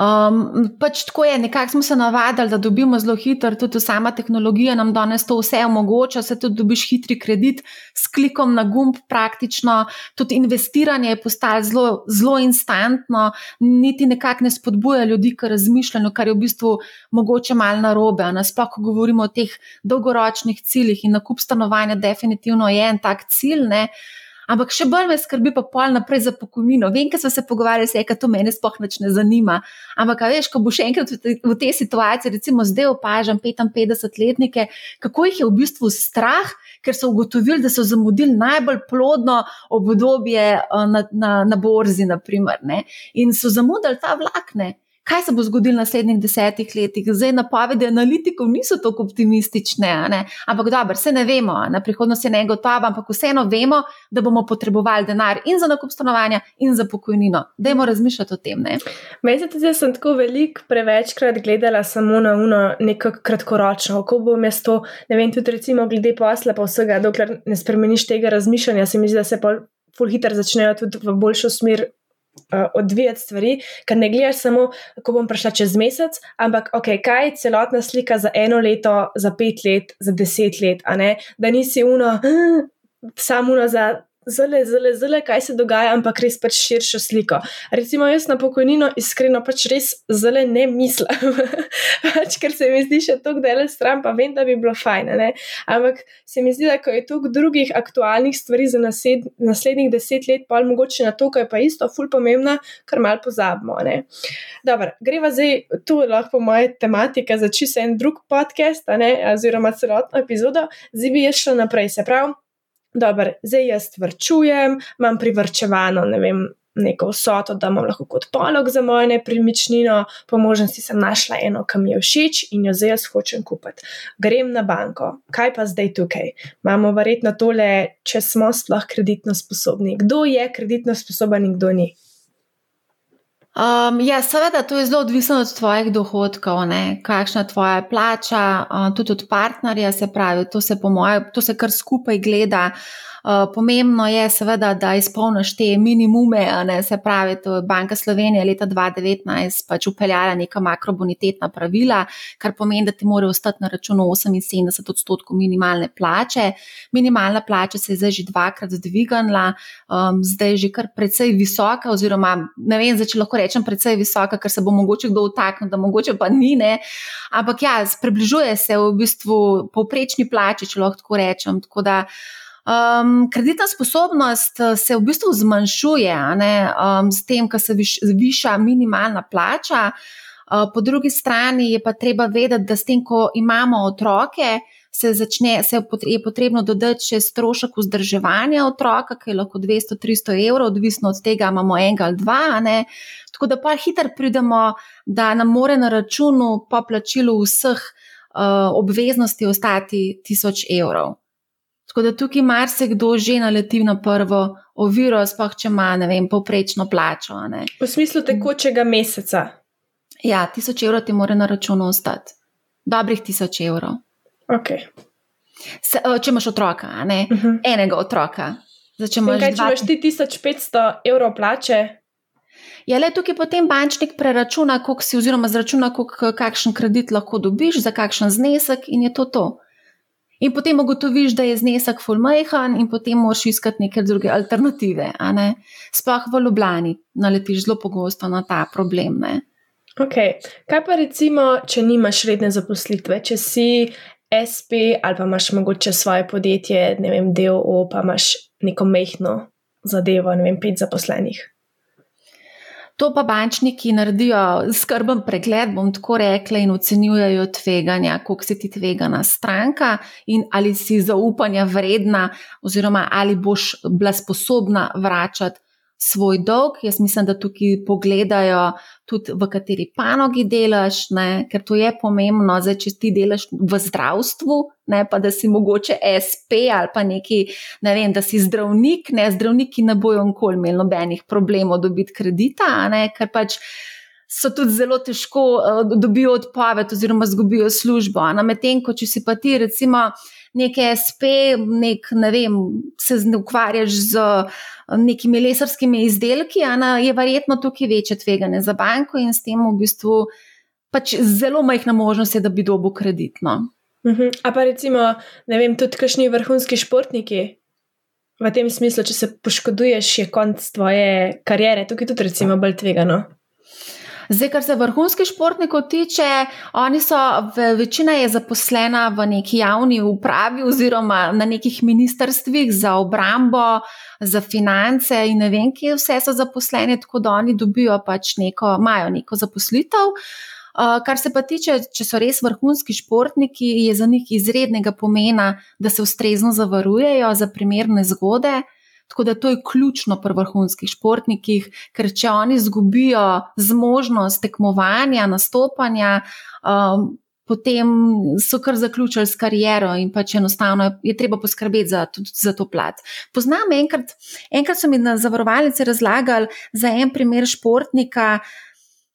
Um, pač tako je, nekako smo se navadili, da dobimo zelo hitro, tudi sama tehnologija nam danes to vse omogoča, se tudi dobiš hitri kredit s klikom na gumb, praktično. Tudi investiranje je postalo zelo, zelo instantno, niti nekako ne spodbuja ljudi k razmišljanju, kar je v bistvu mogoče malo narobe. Sploh, ko govorimo o teh dolgoročnih ciljih in nakup stanovanja, definitivno je en tak cilj. Ne? Ampak še bolj me skrbi pa pol naprej za pokojnino. Vem, ker smo se pogovarjali, se je, da to meni sploh ne zanima. Ampak, veš, ko boš enkrat v tej situaciji, recimo zdaj opažam 55-letnike, kako jih je v bistvu strah, ker so ugotovili, da so zamudili najbolj plodno obdobje eh, na, na, na borzi, naprimer, in so zamudili ta vlakne kaj se bo zgodilo v naslednjih desetih letih. Zdaj napovedi analitikov niso tako optimistične, ampak dobro, se ne vemo, na prihodnost je ne gotova, ampak vseeno vemo, da bomo potrebovali denar in za nakup stanovanja, in za pokojnino. Dajmo razmišljati o tem. Meni se tudi, da sem tako velik, prevečkrat gledala samo na uno, neko kratkoročno, kako bo mesto, ne vem, tudi recimo glede posla, pa vsega, dokler ne spremeniš tega razmišljanja, se mi zdi, da se pa. Ful hitro začnejo tudi v boljšo smer uh, odvijati stvari, ker ne gledaš samo, kako bom prišla čez mesec, ampak ok, kaj je celotna slika za eno leto, za pet let, za deset let, da nisi uno, samo uno za zelo, zelo, zelo, kaj se dogaja, ampak res pač širšo sliko. Recimo, jaz na pokojnino iskreno pač res zelo ne mislim, (laughs) pač, ker se mi zdi še tako delo stran, pa vem, da bi bilo fajn. Ne? Ampak se mi zdi, da ko je toliko drugih aktualnih stvari za nasled, naslednjih deset let, pa mogoče na to, kar je pa isto, ful pomembna, kar mal pozabimo. Dobro, greva zdaj, tu lahko moja tematika za čisto en drug podcast, oziroma celotno epizodo, zdaj bi jaz šla naprej. Se pravi, dobro, zdaj jaz vrčujem, imam privrčevano, ne vem, neko vsoto, da imam lahko kot polog za mojo nepremičnino, po možnosti sem našla eno, ki mi je všeč in jo zdaj jaz hočem kupiti. Grem na banko, kaj pa zdaj tukaj? Imamo verjetno tole, če smo sploh kreditno sposobni. Kdo je kreditno sposoben in kdo ni? Um, ja, seveda, to je zelo odvisno od tvojih dohodkov, ne? kakšna je tvoja plača, uh, tudi od partnerja, se pravi, to se, po mojem, to se kar skupaj gleda. Eh, pomembno je seveda, da izpolniš te minimume, ne, se pravi, to je Banka Slovenije leta 2019 pač upeljala neka makrobonitetna pravila, kar pomeni, da ti mora ostati na računu 78 odstotkov minimalne plače. Minimalna plača se je zdaj že dvakrat dvignila, um, zdaj je že kar precej visoka, oziroma ne vem, zdaj če lahko rečem precej visoka, ker se bo mogoče kdo utaknil, da mogoče pa ni, ne. Ampak ja, približuje se v bistvu povprečni plači, če lahko tako rečem. Tako da, Um, kreditna sposobnost eh, se v bistvu zmanjšuje um, s tem, ko se viš, viša minimalna plača. Uh, po drugi strani je pa treba vedeti, da s tem, ko imamo otroke, se, začne, se je potrebno dodati še strošek vzdrževanja otroka, ki je lahko 200-300 evrov, odvisno od tega, imamo enega ali dva. Ne? Tako da pa hitro pridemo, da nam more na računu po plačilu vseh uh, obveznosti ostati 1000 evrov. Tako da tukaj marsikdo že naleti na prvo oviro, sploh če ima, ne vem, povprečno plačo. V smislu tekočega meseca. Ja, tisoč evrov ti mora na računu ostati. Dobrih tisoč evrov. Okay. Se, če imaš otroka, ne? Uh mhm. -huh. enega otroka. Zdaj, če imaš, kaj, če imaš ti 1500 evrov plače. Ja, le tukaj potem bančnik preračuna, si, oziroma zračuna, kakšen kredit lahko dobiš, za kakšen znesek, in je to to. In potem ugotoviš, da je znesek fulmajhan, in potem moraš iskati neke druge alternative. Ne? Sploh v Ljubljani naletiš zelo pogosto na ta problem. Ne? Ok, kaj pa recimo, če nimaš redne zaposlitve, če si SP ali pa imaš mogoče svoje podjetje, ne vem, DOO, pa imaš neko mehko zadevo, ne vem, pet zaposlenih. To pa bančniki naredijo skrben pregled, bom tako rekla, in ocenjujejo tveganja, koliko si ti tvegana stranka in ali si zaupanja vredna, oziroma ali boš bila sposobna vračati svoj dolg. Jaz mislim, da tukaj pogledajo tudi, v kateri panogi delaš, ne? ker to je pomembno. Zdaj, če ti delaš v zdravstvu, ne pa da si mogoče SP ali pa neki, ne vem, da si zdravnik, ne zdravniki ne bojo nikoli imeli nobenih problemov dobiti kredita, ne? ker pač. So tudi zelo težko uh, dobijo odpoved, oziroma izgubijo službo. Medtem, ko če si pa ti, recimo, neke SP, nek, ne vem, se ukvarjaš z nekimi lesarskimi izdelki, a je verjetno tukaj večje tveganje za banko in s tem v bistvu pač zelo majhna možnost je, da bi dobil kreditno. Uh mhm. -huh. A pa recimo, ne vem, tudi kakšni vrhunski športniki. V tem smislu, če se poškoduješ, je konc tvoje kariere, tukaj tudi recimo bolj tvegano. Zdaj, kar se vrhunskih športnikov tiče, oni so, večina je zaposlena v neki javni upravi oziroma na nekih ministrstvih za obrambo, za finance in ne vem, kje vse so zaposleni, tako da oni dobijo pač neko, imajo neko zaposlitev. Uh, kar se pa tiče, če so res vrhunski športniki, je za njih izrednega pomena, da se ustrezno zavarujejo za primerne zgode. Tako da to je ključno pri vrhunskih športnikih, ker če oni izgubijo zmožnost tekmovanja, nastopanja, um, potem so kar zaključili s kariero in pač enostavno je treba poskrbeti za, tudi za to plat. Poznam enkrat, enkrat so mi na zavarovalnici razlagali za en primer športnika.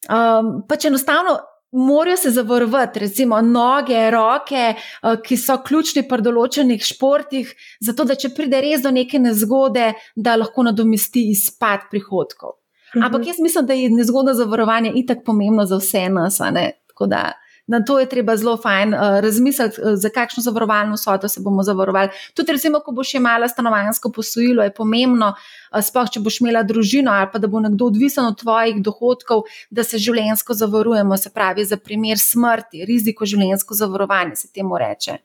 Um, pač enostavno morajo se zavarovati, recimo noge, roke, eh, ki so ključni pri določenih športih, zato da če pride res do neke nezgode, da lahko nadomesti izpad prihodkov. Mhm. Ampak jaz mislim, da je nezgodno zavarovanje itak pomembno za vse nas. Tako da na to je treba zelo fajn uh, razmisliti, uh, za kakšno zavarovalno soto se bomo zavarovali. Tudi, recimo, ko boš imela stanovansko posojilo, je pomembno, uh, sploh če boš imela družino ali pa da bo nekdo odvisen od tvojih dohodkov, da se življensko zavarujemo, se pravi, za primer smrti, riziko življensko zavarovanje se temu reče.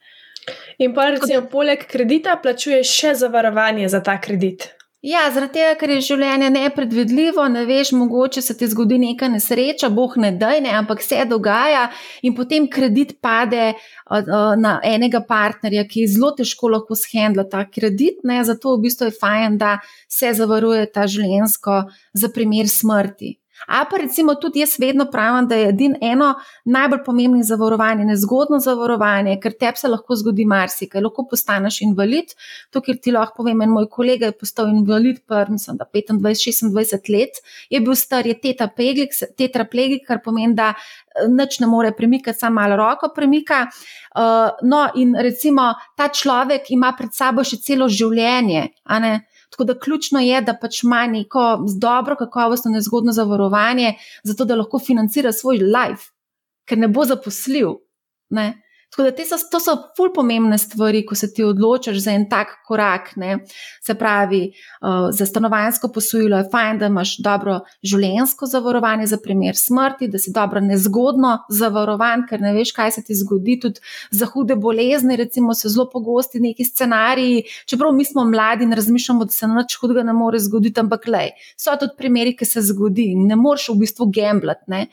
In pa, recimo, poleg kredita, plačuješ še zavarovanje za ta kredit. Ja, zaradi tega, ker je življenje nepredvidljivo, ne veš, mogoče se ti zgodi neka nesreča, boh ne da, ne, ampak se dogaja in potem kredit pade na enega partnerja, ki zelo težko lahko shendla ta kredit. Ne, zato v bistvu je fajn, da se zavaruje ta življensko za primer smrti. A pa recimo tudi jaz vedno pravim, da je edino eno najbolj pomembnih zavarovanje, nezgodno zavarovanje, ker tebi se lahko zgodi marsikaj, lahko postaneš invalid. To, kar ti lahko povem, en moj kolega je postal invalid, pa mislim, da 25-26 let, je bil star, je tetraplegik, kar pomeni, da eh, nič ne more premikati, samo malo roko premika. Uh, no, in recimo ta človek ima pred sabo še celo življenje. Tako da ključno je, da pač ima neko dobro, kakovostno, nezgodno zavarovanje, zato da lahko financira svoj life, ker ne bo zaposljiv. Ne? Tako da so, to so ful pomembne stvari, ko se ti odločiš za en tak korak. Ne? Se pravi, uh, za stanovansko posojilo je fajn, da imaš dobro življensko zavarovanje za primer smrti, da si dobro nezgodno zavarovan, ker ne veš, kaj se ti zgodi. Tudi za hude bolezni, recimo, so zelo pogosti neki scenariji. Čeprav mi smo mladi in razmišljamo, da se nič hudega ne more zgoditi, ampak le, so tudi primeri, ki se zgodi in ne moreš v bistvu gambljati.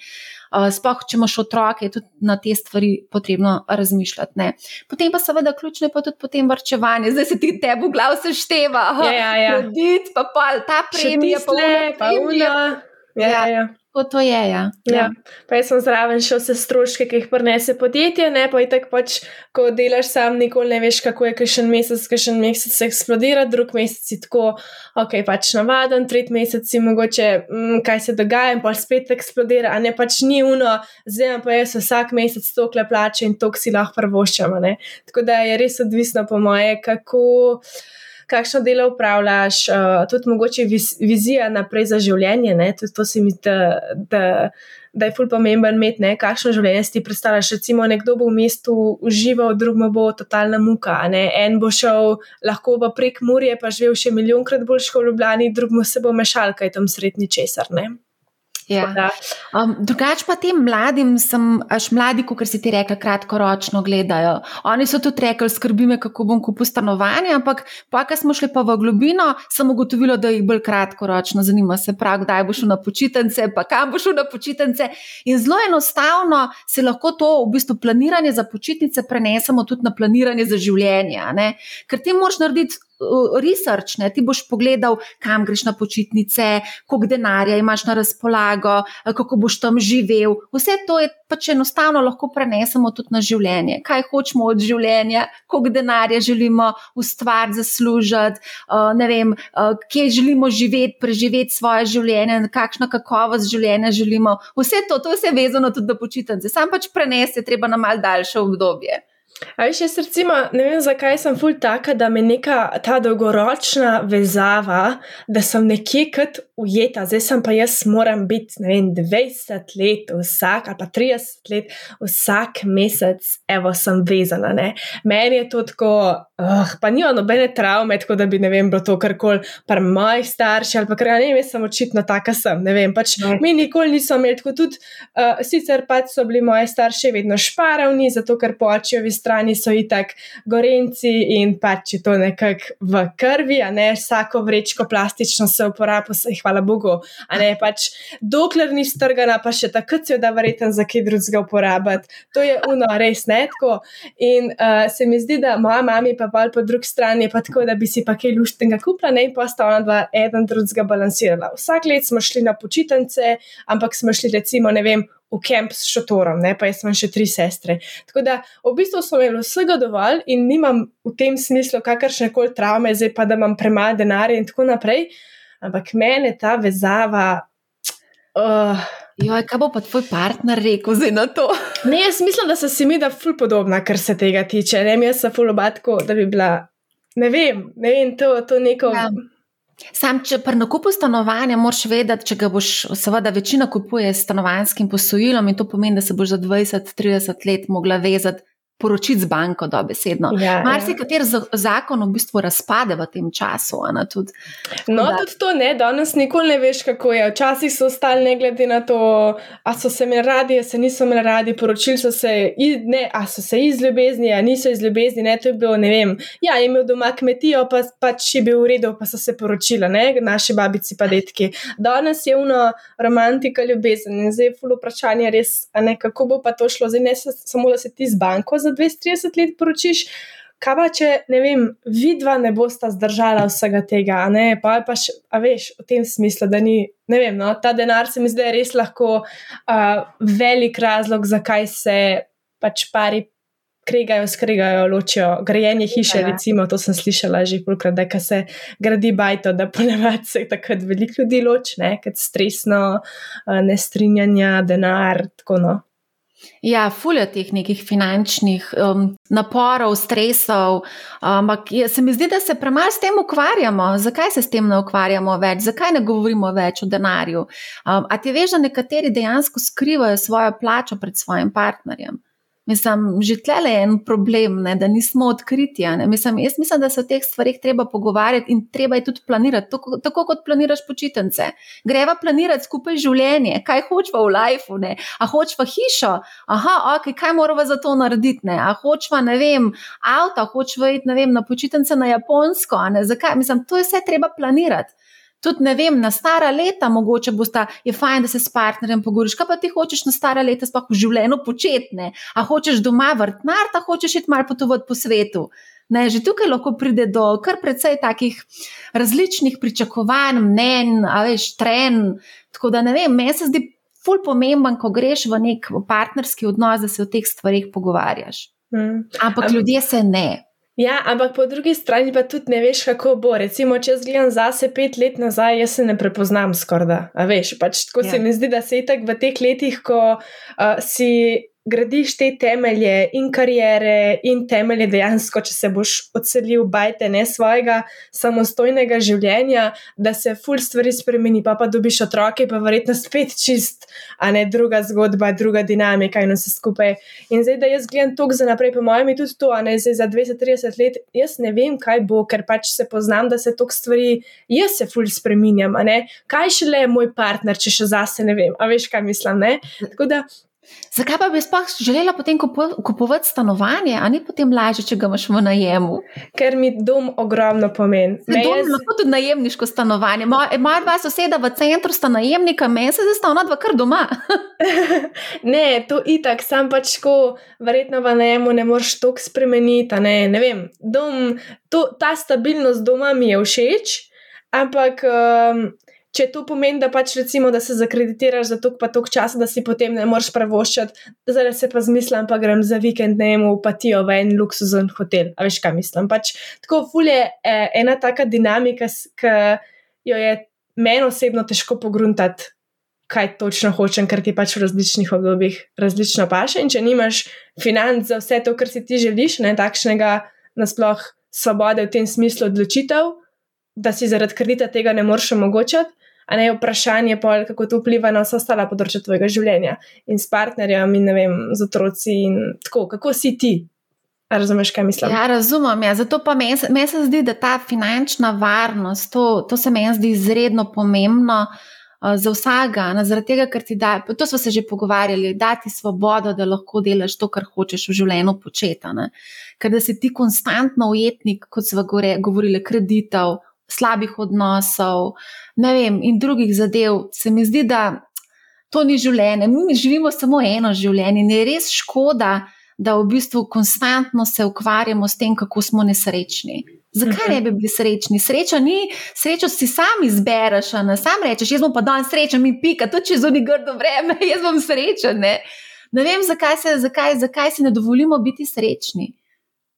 Uh, sploh, če imaš otroke, je tudi na te stvari potrebno razmišljati. Ne. Potem pa seveda ključno je pa tudi potem vrčevanje, zdaj se ti tebi v glavu sešteva. Ja, ja, ja. Kredit, pa, pa ta premija, pa vse, pa vse. Ja, ja, ja. Kot to je. Ja. Ja. Ja. Pa jaz sem zraven še vse stroške, ki jih prenese podjetje, ne pa je tako pač, ko delaš sam, nikoli ne veš, kako je kakšen mesec, kakšen mesec se eksplodira, drug mesec je tako, ok, pač navaden, tretji mesec si mogoče, mm, kaj se dogaja in pa spet eksplodira, a ne pač ni uno, zdaj pa jaz vsak mesec tokle plače in tok si lahko prvoščam. Tako da je res odvisno po moje, kako kakšno delo upravljaš, uh, tudi mogoče viz, vizija naprej za življenje. Tudi to se mi zdi, da, da, da je fulp pomemben imeti, ne? kakšno življenje si ti predstavljaš. Recimo, nekdo bo v mestu užival, drug bo totalna muka. Ne? En bo šel lahko pa prek Murje, pa živel še milijonkrat boljš kot v Ljubljani, drug mu se bo mešal, kaj tam srednji česar. Ne? Ja. Um, drugač pa tem mladim, sem, až mladi, kot si ti rekel, kratkoročno gledajo. Oni so tudi rekli, skrbi me, kako bom kupil stanovanje, ampak pa, ko smo šli pa v globino, sem ugotovila, da jih bolj kratkoročno zanima se prav, kdaj boš na počitnice, pa kam boš na počitnice. In zelo enostavno se lahko to v bistvu planiranje za počitnice prenesemo tudi na planiranje za življenje. Ker ti moraš narediti research, ne? ti boš pogledal, kam greš na počitnice, koliko denarja imaš na razpolago, kako boš tam živel. Vse to je pač enostavno lahko prenesemo tudi na življenje. Kaj hočemo od življenja, koliko denarja želimo ustvariti, zaslužiti, ne vem, kje želimo živeti, preživeti svoje življenje, kakšno kakovost življenja želimo. Vse to, to je vse vezano tudi na počitnice, sam pač prenesti treba na mal daljše obdobje. A veš, jaz recimo ne vem, zakaj sem ful taka, da me neka ta dolgoročna vezava, da sem nekje kot ujeta, zdaj sem pa jaz moram biti, ne vem, 20 let vsak ali pa 30 let vsak mesec, evo, sem vezana, ne. Meni je to tako, uh, pa nima nobene travme, tako da bi, ne vem, bilo to karkoli par mojih staršev ali pa kar, ne vem, jaz sem očitno taka sem, ne vem, pač ne. mi nikoli nismo imeli tako tudi, uh, sicer pač so bili moji starši vedno šparavni, zato ker po očevi strani so itak gorenci in pač je to nekako v krvi, a ne vsako vrečko plastično se uporablja, se hvala Bogu, a ne pač dokler ni strgana, pa še takrat se jo da verjeten za kaj drugega uporabljati. To je uno, res ne tako. In uh, se mi zdi, da moja mama pa pa po drugi strani je pa tako, da bi si pa kaj luštnega kupila, ne in pa sta ona dva eden drugega balansirala. Vsak let smo šli na počitnice, ampak smo šli recimo, ne vem, v kamp s šotorom, ne? pa jaz imam še tri sestre. Tako da v bistvu smo imeli vsega dovolj in nimam v tem smislu kakršne koli travme, zdaj pa da imam premalo denarja in tako naprej. Ampak mene ta vezava. Uh, Joj, kaj bo pa tvoj partner rekel zdaj na to? (laughs) Ne, jaz mislim, da so si mi da ful podobna, kar se tega tiče. Ne, jaz sem ful obatko, da bi bila. Ne vem, ne vem, to, to neko. Ja. Sam, če pri nakupu stanovanja moraš vedeti, če ga boš, seveda, večina kupuje s stanovanjskim posojilom in to pomeni, da se boš za 20-30 let mogla vezati poročiti z banko, da besedno. Ja, ja. Mar se kateri zakon v bistvu razpade v tem času. Ne, tudi, no, da. tudi to ne, danes nikoli ne veš, kako je. Včasih so ostali ne glede na to, a so se imeli radi, a se niso imeli radi, poročili so se, ne, a so se iz ljubezni, a niso iz ljubezni. Ne, to je bilo, ne vem, ja, je imel doma kmetijo, pa pač je bil v redu, pa so se poročila, ne, naši babici pa detki. Danes je uno romantika ljubezen in zdaj je fulo vprašanje res, ne, kako bo pa to šlo, zdaj ne samo, da se ti z banko za 230 let poročiš. Kaj pa, če ne vem, vidva ne bosta zdržala vsega tega, ne, pa je pa še, a veš, v tem smislu, da ni, ne vem, no, ta denar se mi zdi res lahko uh, velik razlog, zakaj se pač pari kregajo, skregajo, ločijo. Grajenje hiše, ja. recimo, to sem slišala že polkrat, da se gradi bajto, da ponavadi se takrat veliko ljudi loči, ker stresno, uh, nestrinjanja, denar, tako no. Ja, fulje teh nekih finančnih um, naporov, stresov, ampak um, se mi zdi, da se premalo s tem ukvarjamo. Zakaj se s tem ne ukvarjamo več, zakaj ne govorimo več o denarju? Um, a ti veš, da nekateri dejansko skrivajo svojo plačo pred svojim partnerjem? Mislim, že tle je en problem, ne, da nismo odkriti. Mislim, jaz mislim, da se o teh stvarih treba pogovarjati in treba je tudi planirati, tako, tako kot planiraš počitnice. Greva planirati skupaj življenje, kaj hočemo v lifeu, ne? a hočemo hišo, aha, ok, kaj moramo za to narediti, ne? a hočemo, ne vem, avto, hočemo iti vem, na počitnice na Japonsko. Zakaj? Mislim, to je vse treba planirati tudi ne vem, na stara leta, mogoče bo sta, je fajn, da se s partnerjem pogovoriš. Kaj pa ti hočeš na stara leta, sploh v življenju početne? A hočeš doma vrtnar, ta hočeš iti malo potovati po svetu. Ne, že tukaj lahko pride do kar precej takih različnih pričakovanj, mnen, veš, tren. Tako da ne vem, meni se zdi ful pomemben, ko greš v nek partnerski odnos, da se o teh stvarih pogovarjaš. Hmm. Ampak um, ljudje se ne. Ja, ampak po drugi strani pa tudi ne veš, kako bo. Recimo, če jaz gledam zase pet let nazaj, jaz se ne prepoznam skorda. A veš, pač tako ja. se mi zdi, da se je tako v teh letih, ko uh, si gradiš te temelje in karijere, in temelje dejansko, če se boš odselil, bajte ne svojega samostojnega življenja, da se ful stvari spremeni, pa pa dobiš otroke, pa verjetno spet čist, a ne druga zgodba, druga dinamika in vse skupaj. In zdaj, da jaz gledam tok za naprej, po mojem, je tudi to, a ne zdaj za 20-30 let, jaz ne vem, kaj bo, ker pač se poznam, da se tok stvari, jaz se ful spremenjam, a ne, kaj šele je moj partner, če še zase ne vem, a veš, kaj mislim, ne. Tako da Zakaj pa bi sploh želela potem kupovati stanovanje, a ni potem lažje, če ga imaš v najemu? Ker mi dom ogromno pomeni. Ne, dom je lahko tudi najemniško stanovanje. Moja dva soseda v centru sta najemnika, meni se zdaj ona dva kar doma. (laughs) ne, to itak, sam pač ko verjetno v najemu ne moreš tok spremeniti. Ne, ne vem, dom, to, ta stabilnost doma mi je všeč, ampak. Um, če to pomeni, da pač recimo, da se zakreditiraš za tok pa tok časa, da si potem ne moreš pravoščati, zdaj se pa zmislim, pa grem za vikend najmo v patijo v en luksuzen hotel. A veš, kaj mislim? Pač tako fulje eh, ena taka dinamika, ki jo je meni osebno težko pogruntati. kaj točno hočem, ker ti pač v različnih obdobjih različno paše. In če nimaš financ za vse to, kar si ti želiš, ne takšnega nasploh svobode v tem smislu odločitev, da si zaradi kredita tega ne moreš omogočati. A ne je vprašanje, pol, kako to vpliva na vse ostale področje tvojega življenja in s partnerjem, in ne vem, z otroci. Tako, kako si ti? A razumeš, kaj mislim? Ja, razumem. Ja. Zato pa meni se zdi, da ta finančna varnost, to, to se meni zdi izredno pomembno. Uh, za vsega, ne, zaradi tega, ker ti da, to smo se že pogovarjali, da ti svobodo, da lahko delaš to, kar hočeš v življenju početi. Ker da si ti konstantno ujetnik, kot smo govorili, kreditov, slabih odnosov vem, in drugih zadev, se mi zdi, da to ni življenje. Mi živimo samo eno življenje in je res škoda, da v bistvu konstantno se ukvarjamo s tem, kako smo nesrečni. Zakaj ne bi bili srečni? Sreča ni, srečo si sam izbereš, ne sam rečeš, jaz bom pa danes srečen, mi pika, to če zunaj grdo vreme, (laughs) jaz bom srečen. Ne, ne vem, zakaj se, zakaj, zakaj se ne dovolimo biti srečni.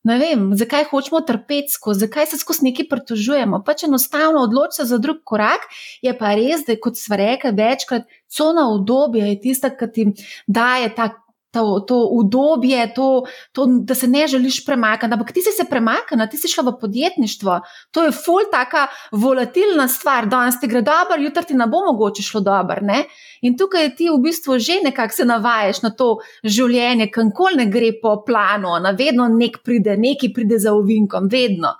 Ne vem, zakaj hočemo trpeti skozi, zakaj se skozi nekaj pritožujemo. Pač enostavno odločiti se za drug korak, je pa res, da kot smo rekli večkrat, cona obdobja je tista, ki ti daje ta to, to udobje, to, to, da se ne želiš premakniti. Ampak ti si se premaknila, ti si šla v podjetništvo. To je ful taka volatilna stvar. Danes ti gre dobro, jutri ti ne bo mogoče šlo dobro. In tukaj ti v bistvu že nekako se navajaš na to življenje, kankoli ne gre po planu, na vedno nek pride, neki pride za ovinkom, vedno.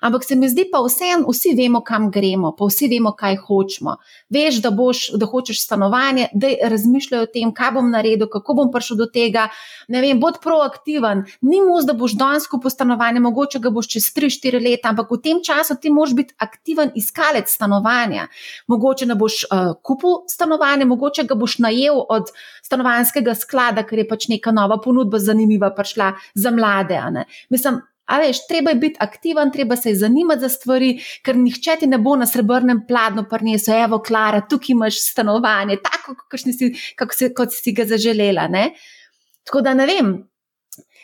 Ampak se mi zdi pa vseeno, vsi vemo, kam gremo, pa vsi vemo, kaj hočemo. Veš, da, boš, da hočeš stanovanje, da razmišljajo o tem, kaj bom naredil, kako bom prišel do tega. Ne vem, bod proaktiven. Ni mus, da boš danes kupil stanovanje, mogoče ga boš čez 3-4 leta, ampak v tem času ti moraš biti aktiven iskalec stanovanja. Mogoče ne boš uh, kupil stanovanje, mogoče ga boš najel od stanovanskega sklada, ker je pač neka nova ponudba zanimiva prišla za mlade. Mislim, A veš, treba je biti aktiven, treba se je zanimati za stvari, ker nihče ti ne bo na srebrnem pladnju prinesel, evo, Klara, tukaj imaš stanovanje, tako kot si, si, si ga zaželela. Ne? Tako da ne vem.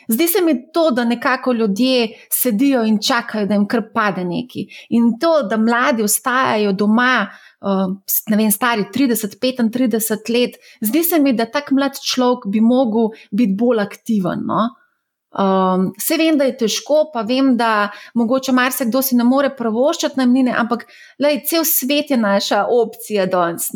Zdi se mi to, da nekako ljudje sedijo in čakajo, da jim kar pade neki. In to, da mladi ostajajo doma, uh, ne vem, stari 30-35 let, zdi se mi, da tak mlad človek bi mogel biti bolj aktiven. No? Um, vse vem, da je težko, pa vem, da mogoče marsikdo si ne more pravoščati najmnine, ampak lej, cel svet je naša opcija danes.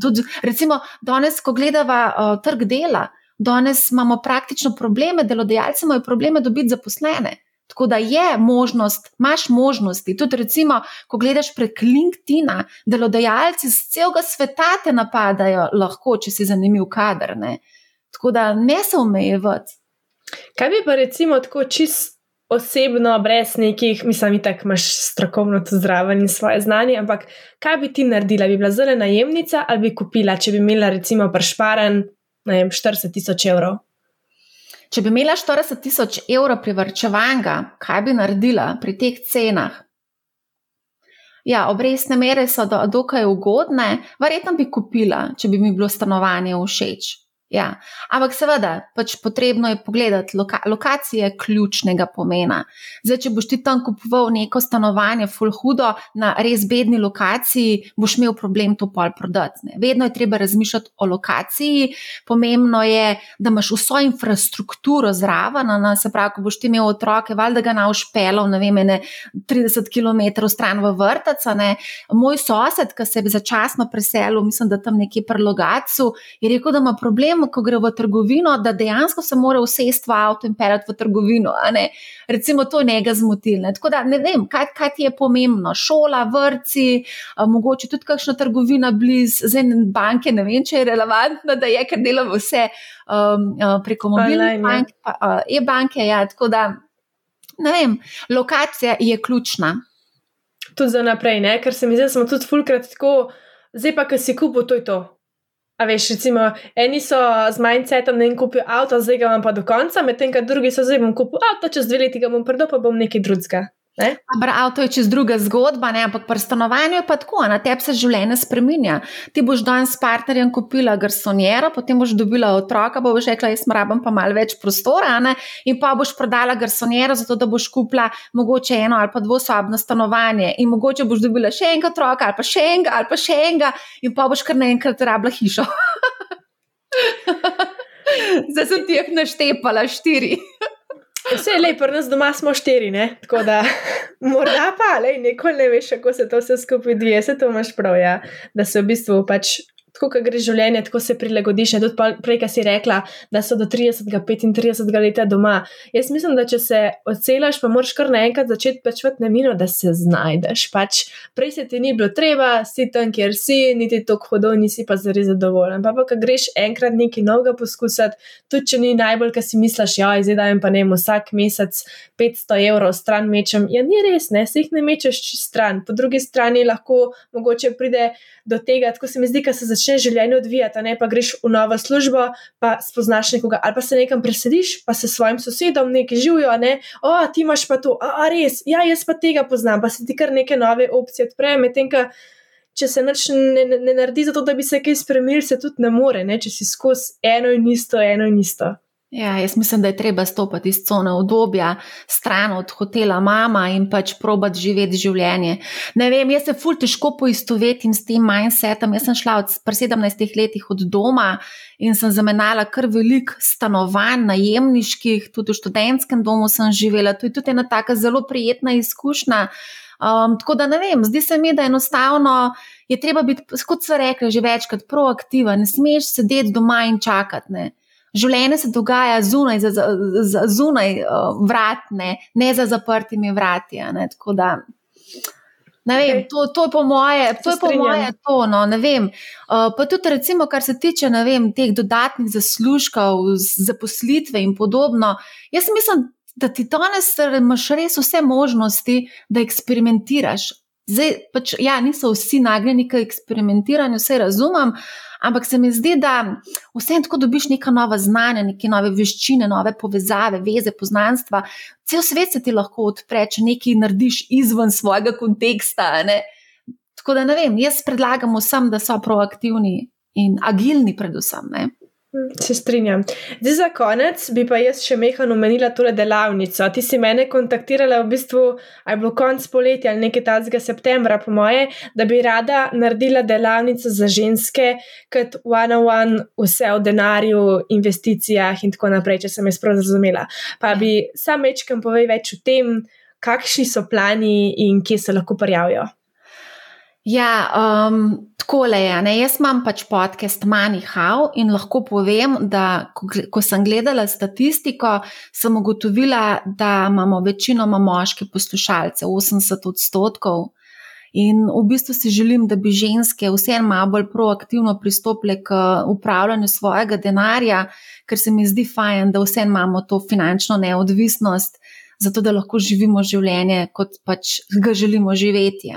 Tud, recimo, danes, ko gledava uh, trg dela, danes imamo praktično probleme, delodajalci imajo probleme dobiti zaposlene. Tako da je možnost, imaš možnosti. Tudi, recimo, ko gledaš prek LinkedIn, delodajalci z celega sveta te napadajo, lahko, če si zanimiv kader. Ne? Tako da ne se omejevati. Kaj bi pa recimo tako čist osebno, brez nekih, mislim, da imaš strokovno to zraven in svoje znanje, ampak kaj bi ti naredila? Bi bila zelo najemnica ali bi kupila, če bi imela recimo prešparen, ne vem, 40 tisoč evrov? Če bi imela 40 tisoč evrov privrčevanja, kaj bi naredila pri teh cenah? Ja, obrestne mere so do, dokaj ugodne, verjetno bi kupila, če bi mi bilo stanovanje všeč. Ja, ampak seveda, pač potrebno je pogledati, loka lokacija je ključnega pomena. Zdaj, če boš ti tam kupoval neko stanovanje, full hudo, na res bedni lokaciji, boš imel problem to pol prodati. Ne. Vedno je treba razmišljati o lokaciji. Pomembno je, da imaš vso infrastrukturo zraven, na, se pravi, ko boš ti imel otroke, valjda ga nauš pelov, ne vem, ne 30 km stran v vrtaca. Ne. Moj sosed, ki se je začasno preselil, mislim, da tam nekje pri Logacu, je rekel, da ima problem tem, ko gre v trgovino, da dejansko se mora usesti v avto in pelati v trgovino. Recimo, to je njega zmotilno. Tako da ne vem, kaj, kaj ti je pomembno. Šola, vrci, mogoče tudi kakšna trgovina blizu, zdaj banke. Ne vem, če je relevantno, da je, ker delamo vse um, preko mobilnih bank, uh, e-banke. Ja, tako da ne vem, lokacija je ključna. Tudi za naprej, ne? ker se mi zdi, da smo tudi fulkrat tako, zdaj pa, ki si kupo, to je to. A veš, recimo, eni so z mindsetom, da jim kupijo avto, zdaj ga imam pa do konca, medtem ko drugi so zdaj bom kupil avto, čez dve leti ga bom predal, pa bom nekaj drugega. Ampak avto je čez druga zgodba, ne? ampak pri stanovanju je pa tako, na tebi se življenje spremenja. Ti boš danes s partnerjem kupila garsonjero, potem boš dobila otroka, bo boš rekla, jaz rabim pa malo več prostora, ne? in pa boš prodala garsonjero, zato da boš kupila mogoče eno ali pa dvosobno stanovanje, in mogoče boš dobila še enega otroka, ali pa še enega, ali pa še enega, in pa boš kar naenkrat rabila hišo. (laughs) Zdaj sem ti jih naštepala štiri. Vse je lepo, nas doma smo štiri, ne? tako da (laughs) morda pa, le, nikoli ne veš, kako se to vse skupaj odvija, se to imaš prav, ja? da se v bistvu pač tako, kot gre življenje, tako se prilagodiš. Ne? Tudi prej, ki si rekla, da so do 30, 35 let doma. Jaz mislim, da če se odselaš, pa moraš kar naenkrat začeti plačati na mino, da se znajdeš. Pač prej se ti ni bilo treba, si tam, kjer si, niti tako hodo, nisi pa zari zadovoljen. Pa pa, ko greš enkrat nekaj novega poskusiti, tudi če ni najbolj, kar si misliš, ja, zdaj dajem pa ne vsak mesec 500 evrov stran mečem. Ja, ni res, ne, se jih ne mečeš stran. Po drugi strani lahko mogoče pride do tega, tako se mi zdi, da se začne življenje odvijati, ne pa greš v novo službo, pa spoznaš nekoga, ali pa se nekam presediš, pa se svojim sosedom nekaj živijo, ne, o, ti imaš pa to, a, a res, ja, jaz pa tega poznam, pa se ti kar neke nove opcije odprejo, medtem ko. Če se nič ne, ne, ne naredi, zato da bi se kaj spremenil, se tudi ne more, ne? če si skozi eno in isto, eno in isto. Ja, jaz mislim, da je treba stopiti iz cone obdobja, stran od hotela mama in pač probati živeti življenje. Ne vem, jaz se ful težko poistovetim s tem mindsetom. Jaz sem šla od 17 letih od doma in sem zamenjala kar velik stanovanj, najemniških, tudi v študentskem domu sem živela. To je tudi ena taka zelo prijetna izkušnja. Um, tako da ne vem, zdi se mi, da enostavno je treba biti, kot so rekli, že večkrat proaktiven, ne smeš sedeti doma in čakati življenje se dogaja zunaj, za, za, zunaj uh, vrat, ne, ne za zaprtimi vrati. Ne, da, ne vem, okay. to, to je po moje, to je po moje to. No, uh, pa tudi, recimo, kar se tiče vem, teh dodatnih zaslužkov, zaposlitve in podobno. Jaz mislim, da ti danes imaš res vse možnosti, da eksperimentiraš. Zdaj, pač, ja, niso vsi nagnjeni k eksperimentiranju, vse razumem, ampak se mi zdi, da vse tako dobiš neka nova znanja, neke nove veščine, nove povezave, veze, poznanstva. Cel svet se ti lahko odpre, če nekaj narediš izven svojega konteksta. Ne? Tako da ne vem, jaz predlagam vsem, da so proaktivni in agilni, predvsem. Ne? Se strinjam. Zdaj za konec bi pa jaz še mehano omenila tole delavnico. Ti si mene kontaktirala v bistvu, aj bilo konc poletja ali nekaj tazga septembra, po moje, da bi rada naredila delavnico za ženske, kot one-on-one, vse o denarju, investicijah in tako naprej, če sem jaz prav razumela. Pa bi sam večkrat povedal več o tem, kakšni so plani in kje se lahko prijavijo. Ja, um, tako le je. Ne? Jaz imam pač podcast Money How in lahko povem, da ko, ko sem gledala statistiko, sem ugotovila, da imamo večinoma moške poslušalce, 80 odstotkov. In v bistvu si želim, da bi ženske vseeno malo bolj proaktivno pristopile k upravljanju svojega denarja, ker se mi zdi fajn, da vseeno imamo to finančno neodvisnost zato da lahko živimo življenje, kot pač ga želimo živeti.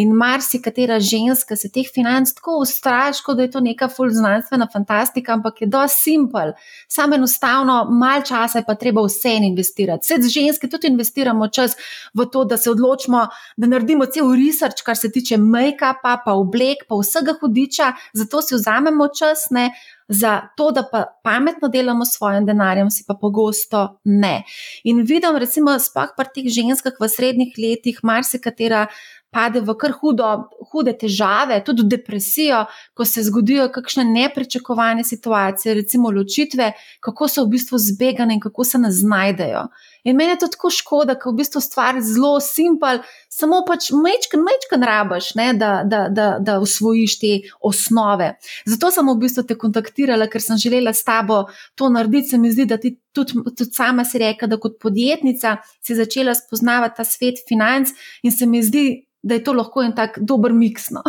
In marsikatera ženska se teh financ tako ustraši, da je to neka fulznanstvena fantastika, ampak je dosti simpel. Samo enostavno, malo časa je pa treba vse investirati. Vse ženske tudi investiramo čas v to, da se odločimo, da naredimo cel research, kar se tiče make-upa, pa oblek, pa vsega hudiča, zato si vzamemo čas. Ne? Za to, da pa pametno delamo s svojim denarjem, si pa pogosto ne. In vidim, recimo, spah pri teh ženskah v srednjih letih, marsikatera pade v kar hudo, hude težave, tudi v depresijo, ko se zgodijo kakšne nepričakovane situacije, recimo ločitve, kako so v bistvu zbegane in kako se nas znajdejo. In meni je to tako škoda, ker v bistvu stvar je zelo simpel, samo pač mečken, mečken rabaš, ne, da, da, da, da usvojiš te osnove. Zato sem v bistvu te kontaktirala, ker sem želela s tabo to narediti. Se mi zdi, da ti tudi, tudi sama si reka, da kot podjetnica si začela spoznavati ta svet financ in se mi zdi, da je to lahko en tak dober miks. No.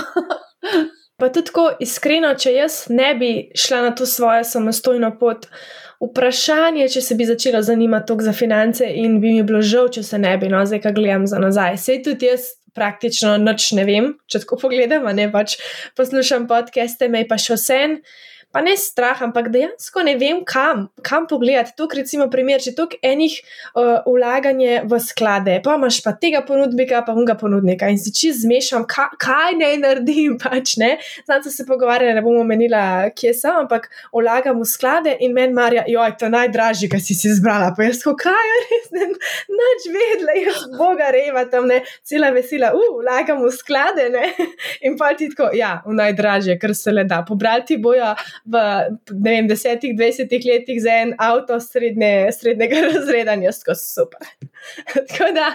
(laughs) pa tudi tako iskreno, če jaz ne bi šla na to svojo samostojno pot, vprašanje, če se bi začela zanimati za finance in bi mi bilo žal, če se ne bi, no zdaj, kaj gledam za nazaj. Sej tudi jaz. Praktično noč ne vem, če tako pogledam, ne pač poslušam podcaste, me pa še vse. Pa ne strah, ampak dejansko ne vem, kam, kam pogledati. Tukaj, recimo, primer, če tukaj enih uh, vlaganje v sklade, pa imaš pa tega ponudnika, pa unga ponudnika in si čez zmešam, ka, kaj naj naredim. (laughs) Pač, ne? Znam se pogovarjati, ne bomo menila, kje sem, ampak vlagam v sklade in meni marja, joj, to je najdražje, kar si si izbrala. Pa jaz, kaj res, ne, nič vedela, jaz boga reva tam, ne, cela vesela, uh, vlagam v sklade, ne. (laughs) In pa ti tako, ja, v najdražje, kar se le da. Pobrati bojo v, vem, desetih, dvajsetih letih za en avto srednje, srednjega (laughs) razreda, jaz tako super. (laughs) tako da.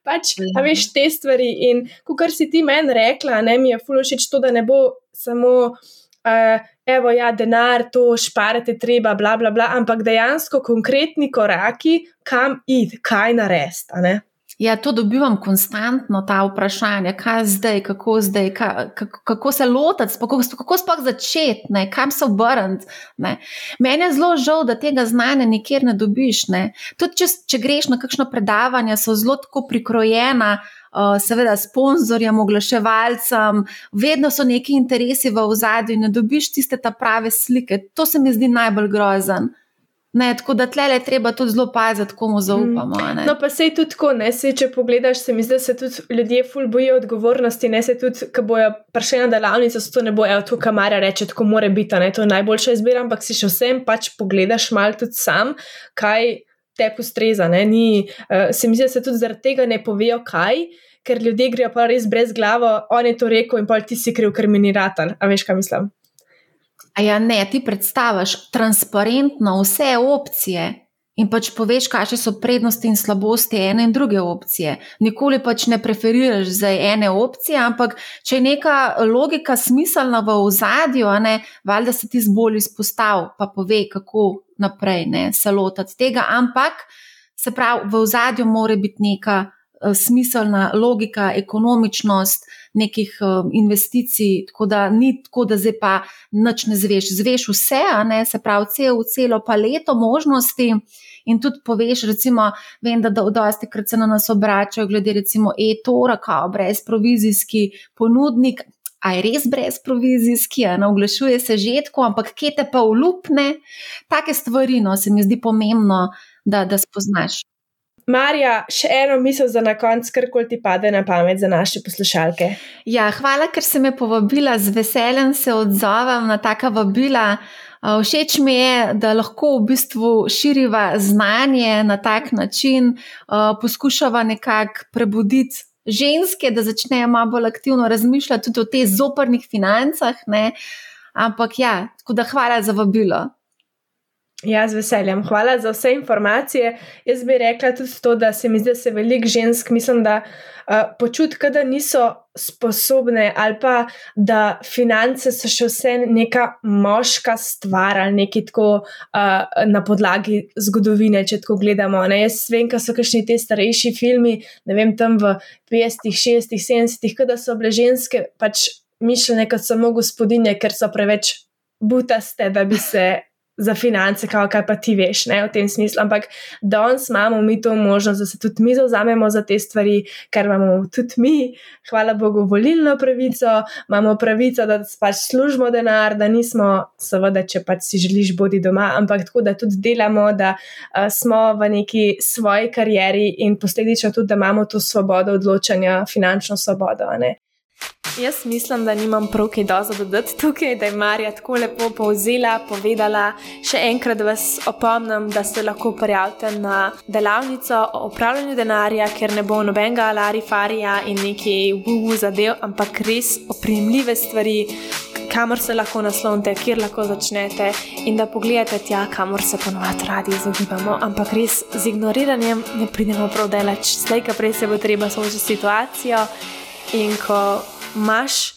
Pač, a veš te stvari. In kar si ti meni rekla, ne mi je fulošič to, da ne bo samo. Uh, evo, ja, denar, to šparate, treba, bla, bla, bla, ampak dejansko konkretni koraki, kam id, kaj narediti. Ja, to dobivam konstantno, ta vprašanja, kaj zdaj, kako zdaj, kaj, kako, kako se lotiti, kako, kako sploh začeti, ne, kam se obrniti. Meni je zelo žal, da tega znanja nikjer ne dobiš. Ne. Tudi če, če greš na kakšno predavanje, so zelo tako prikrojena. Uh, seveda, sponzorjem, oglaševalcem, vedno so neki interesi v ozadju, in ne dobiš tiste prave slike. To se mi zdi najbolj grozen. Ne, tako da tle je treba tudi zelo paziti, komu zaupamo. Ne. No, pa se je tudi tako, ne, se, če pogledaš, se mi zdi, da se tudi ljudje ful bojijo odgovornosti, ne se tudi, ko bojo prišli na delavnico, so to ne bojo, to kamara reče, tako mora biti, ne, to je najboljša izbira, ampak si še vsem pač pogledaš mal tudi sam, kaj te postreza, ne, ni, uh, se mi zdi, da se tudi zaradi tega ne povejo kaj. Ker ljudje grejo pa res brez glave, on je to rekel, in pa ti si kriv, ker mi ni ratan. A veš, kaj mislim? A ja, ne, ti predstaviš transparentno vse opcije in pač poveš, kakšne so prednosti in slabosti ene in druge opcije. Nikoli pač ne preferiraš za ene opcije, ampak če je neka logika smiselna v ozadju, valjda se ti zbolj izpostavi, pa pove, kako naprej ne, se lotiti tega. Ampak se pravi, v ozadju mora biti neka uh, smiselna logika, ekonomičnost nekih uh, investicij, tako da ni tako, da zdaj pa nič ne zveš. Zveš vse, ne, se pravi, cel, celo paleto možnosti. In tudi poveš, recimo, vem, da dosti krat se na nas obračajo, glede recimo e-tora, kao brezprovizijski ponudnik. A je res brezprovizijski, ne oglašuje se že tako, ampak kje te pa ulupne, take stvari, no, se mi zdi pomembno, da, da spoznaš. Marja, še eno misel za na konec, kar koli ti pade na pamet za naše poslušalke. Ja, hvala, ker si me povabila, z veseljem se odzovem na taka vabila. Všeč mi je, da lahko v bistvu širiva znanje na tak način, poskušava nekako prebuditi ženske, da začnejo malo bolj aktivno razmišljati tudi o teh zoprnih financah. Ne? Ampak ja, tako da hvala za vabilo. Ja, z veseljem. Hvala za vse informacije. Jaz bi rekla tudi to, da se mi zdi, da se veliko žensk, mislim, da uh, počutijo, da niso sposobne ali pa da finance so še vse neka moška stvar ali nekaj tako uh, na podlagi zgodovine, če tako gledamo. Ne? Jaz vem, kaj so kakšni te starejši filmi, ne vem, tam v 50-ih, 60-ih, 70-ih, kada so bile ženske pač mišljene kot samo gospodinje, ker so preveč butaste, da bi se za finance, kao, kaj pa ti veš, ne, v tem smislu. Ampak danes imamo mi to možnost, da se tudi mi zauzamemo za te stvari, ker imamo tudi mi, hvala Bogu, volilno pravico, imamo pravico, da pač služimo denar, da nismo, seveda, če pač si želiš bodi doma, ampak tako, da tudi delamo, da uh, smo v neki svoji karieri in posledično tudi, da imamo to svobodo odločanja, finančno svobodo. Jaz mislim, da nimam prav kaj doza dodati tukaj, da je Marija tako lepo povzela, povedala. Še enkrat vas opomnim, da se lahko prijavite na delavnico o upravljanju denarja, ker ne bo nobenega larifarija in neki vuvu zadev, ampak res oprijemljive stvari, kamor se lahko naslonite, kjer lahko začnete in da pogledate tja, kamor se ponovadi radi izogibamo. Ampak res z ignoriranjem ne pridemo prav daleč. Slej, kaj prej se bo treba soočiti s situacijo. In ko imaš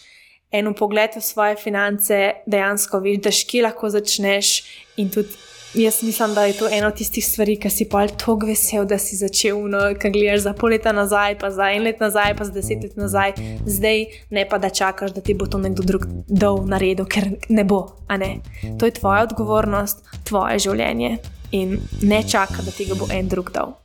eno pogled v svoje finance, dejansko vidiš, kje lahko začneš. In tudi jaz mislim, da je to ena od tistih stvari, ki si pa tako vesel, da si začel, no, ki gledaš za pol leta nazaj, pa za en let nazaj, pa za deset let nazaj, zdaj ne pa da čakaš, da ti bo to nekdo drug dol naredil, ker ne bo. Ne? To je tvoja odgovornost, tvoje življenje in ne čaka, da ti ga bo en drug dol.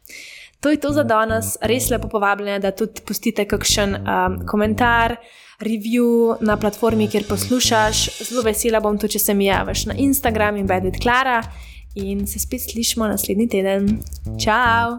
To je to za danes, res lepo povabljene, da tudi pustite kakšen um, komentar, review na platformi, kjer poslušaš. Zelo vesela bom tudi, če se mi javiš na Instagram in Bedit Klara. In se spet slišmo naslednji teden. Ciao!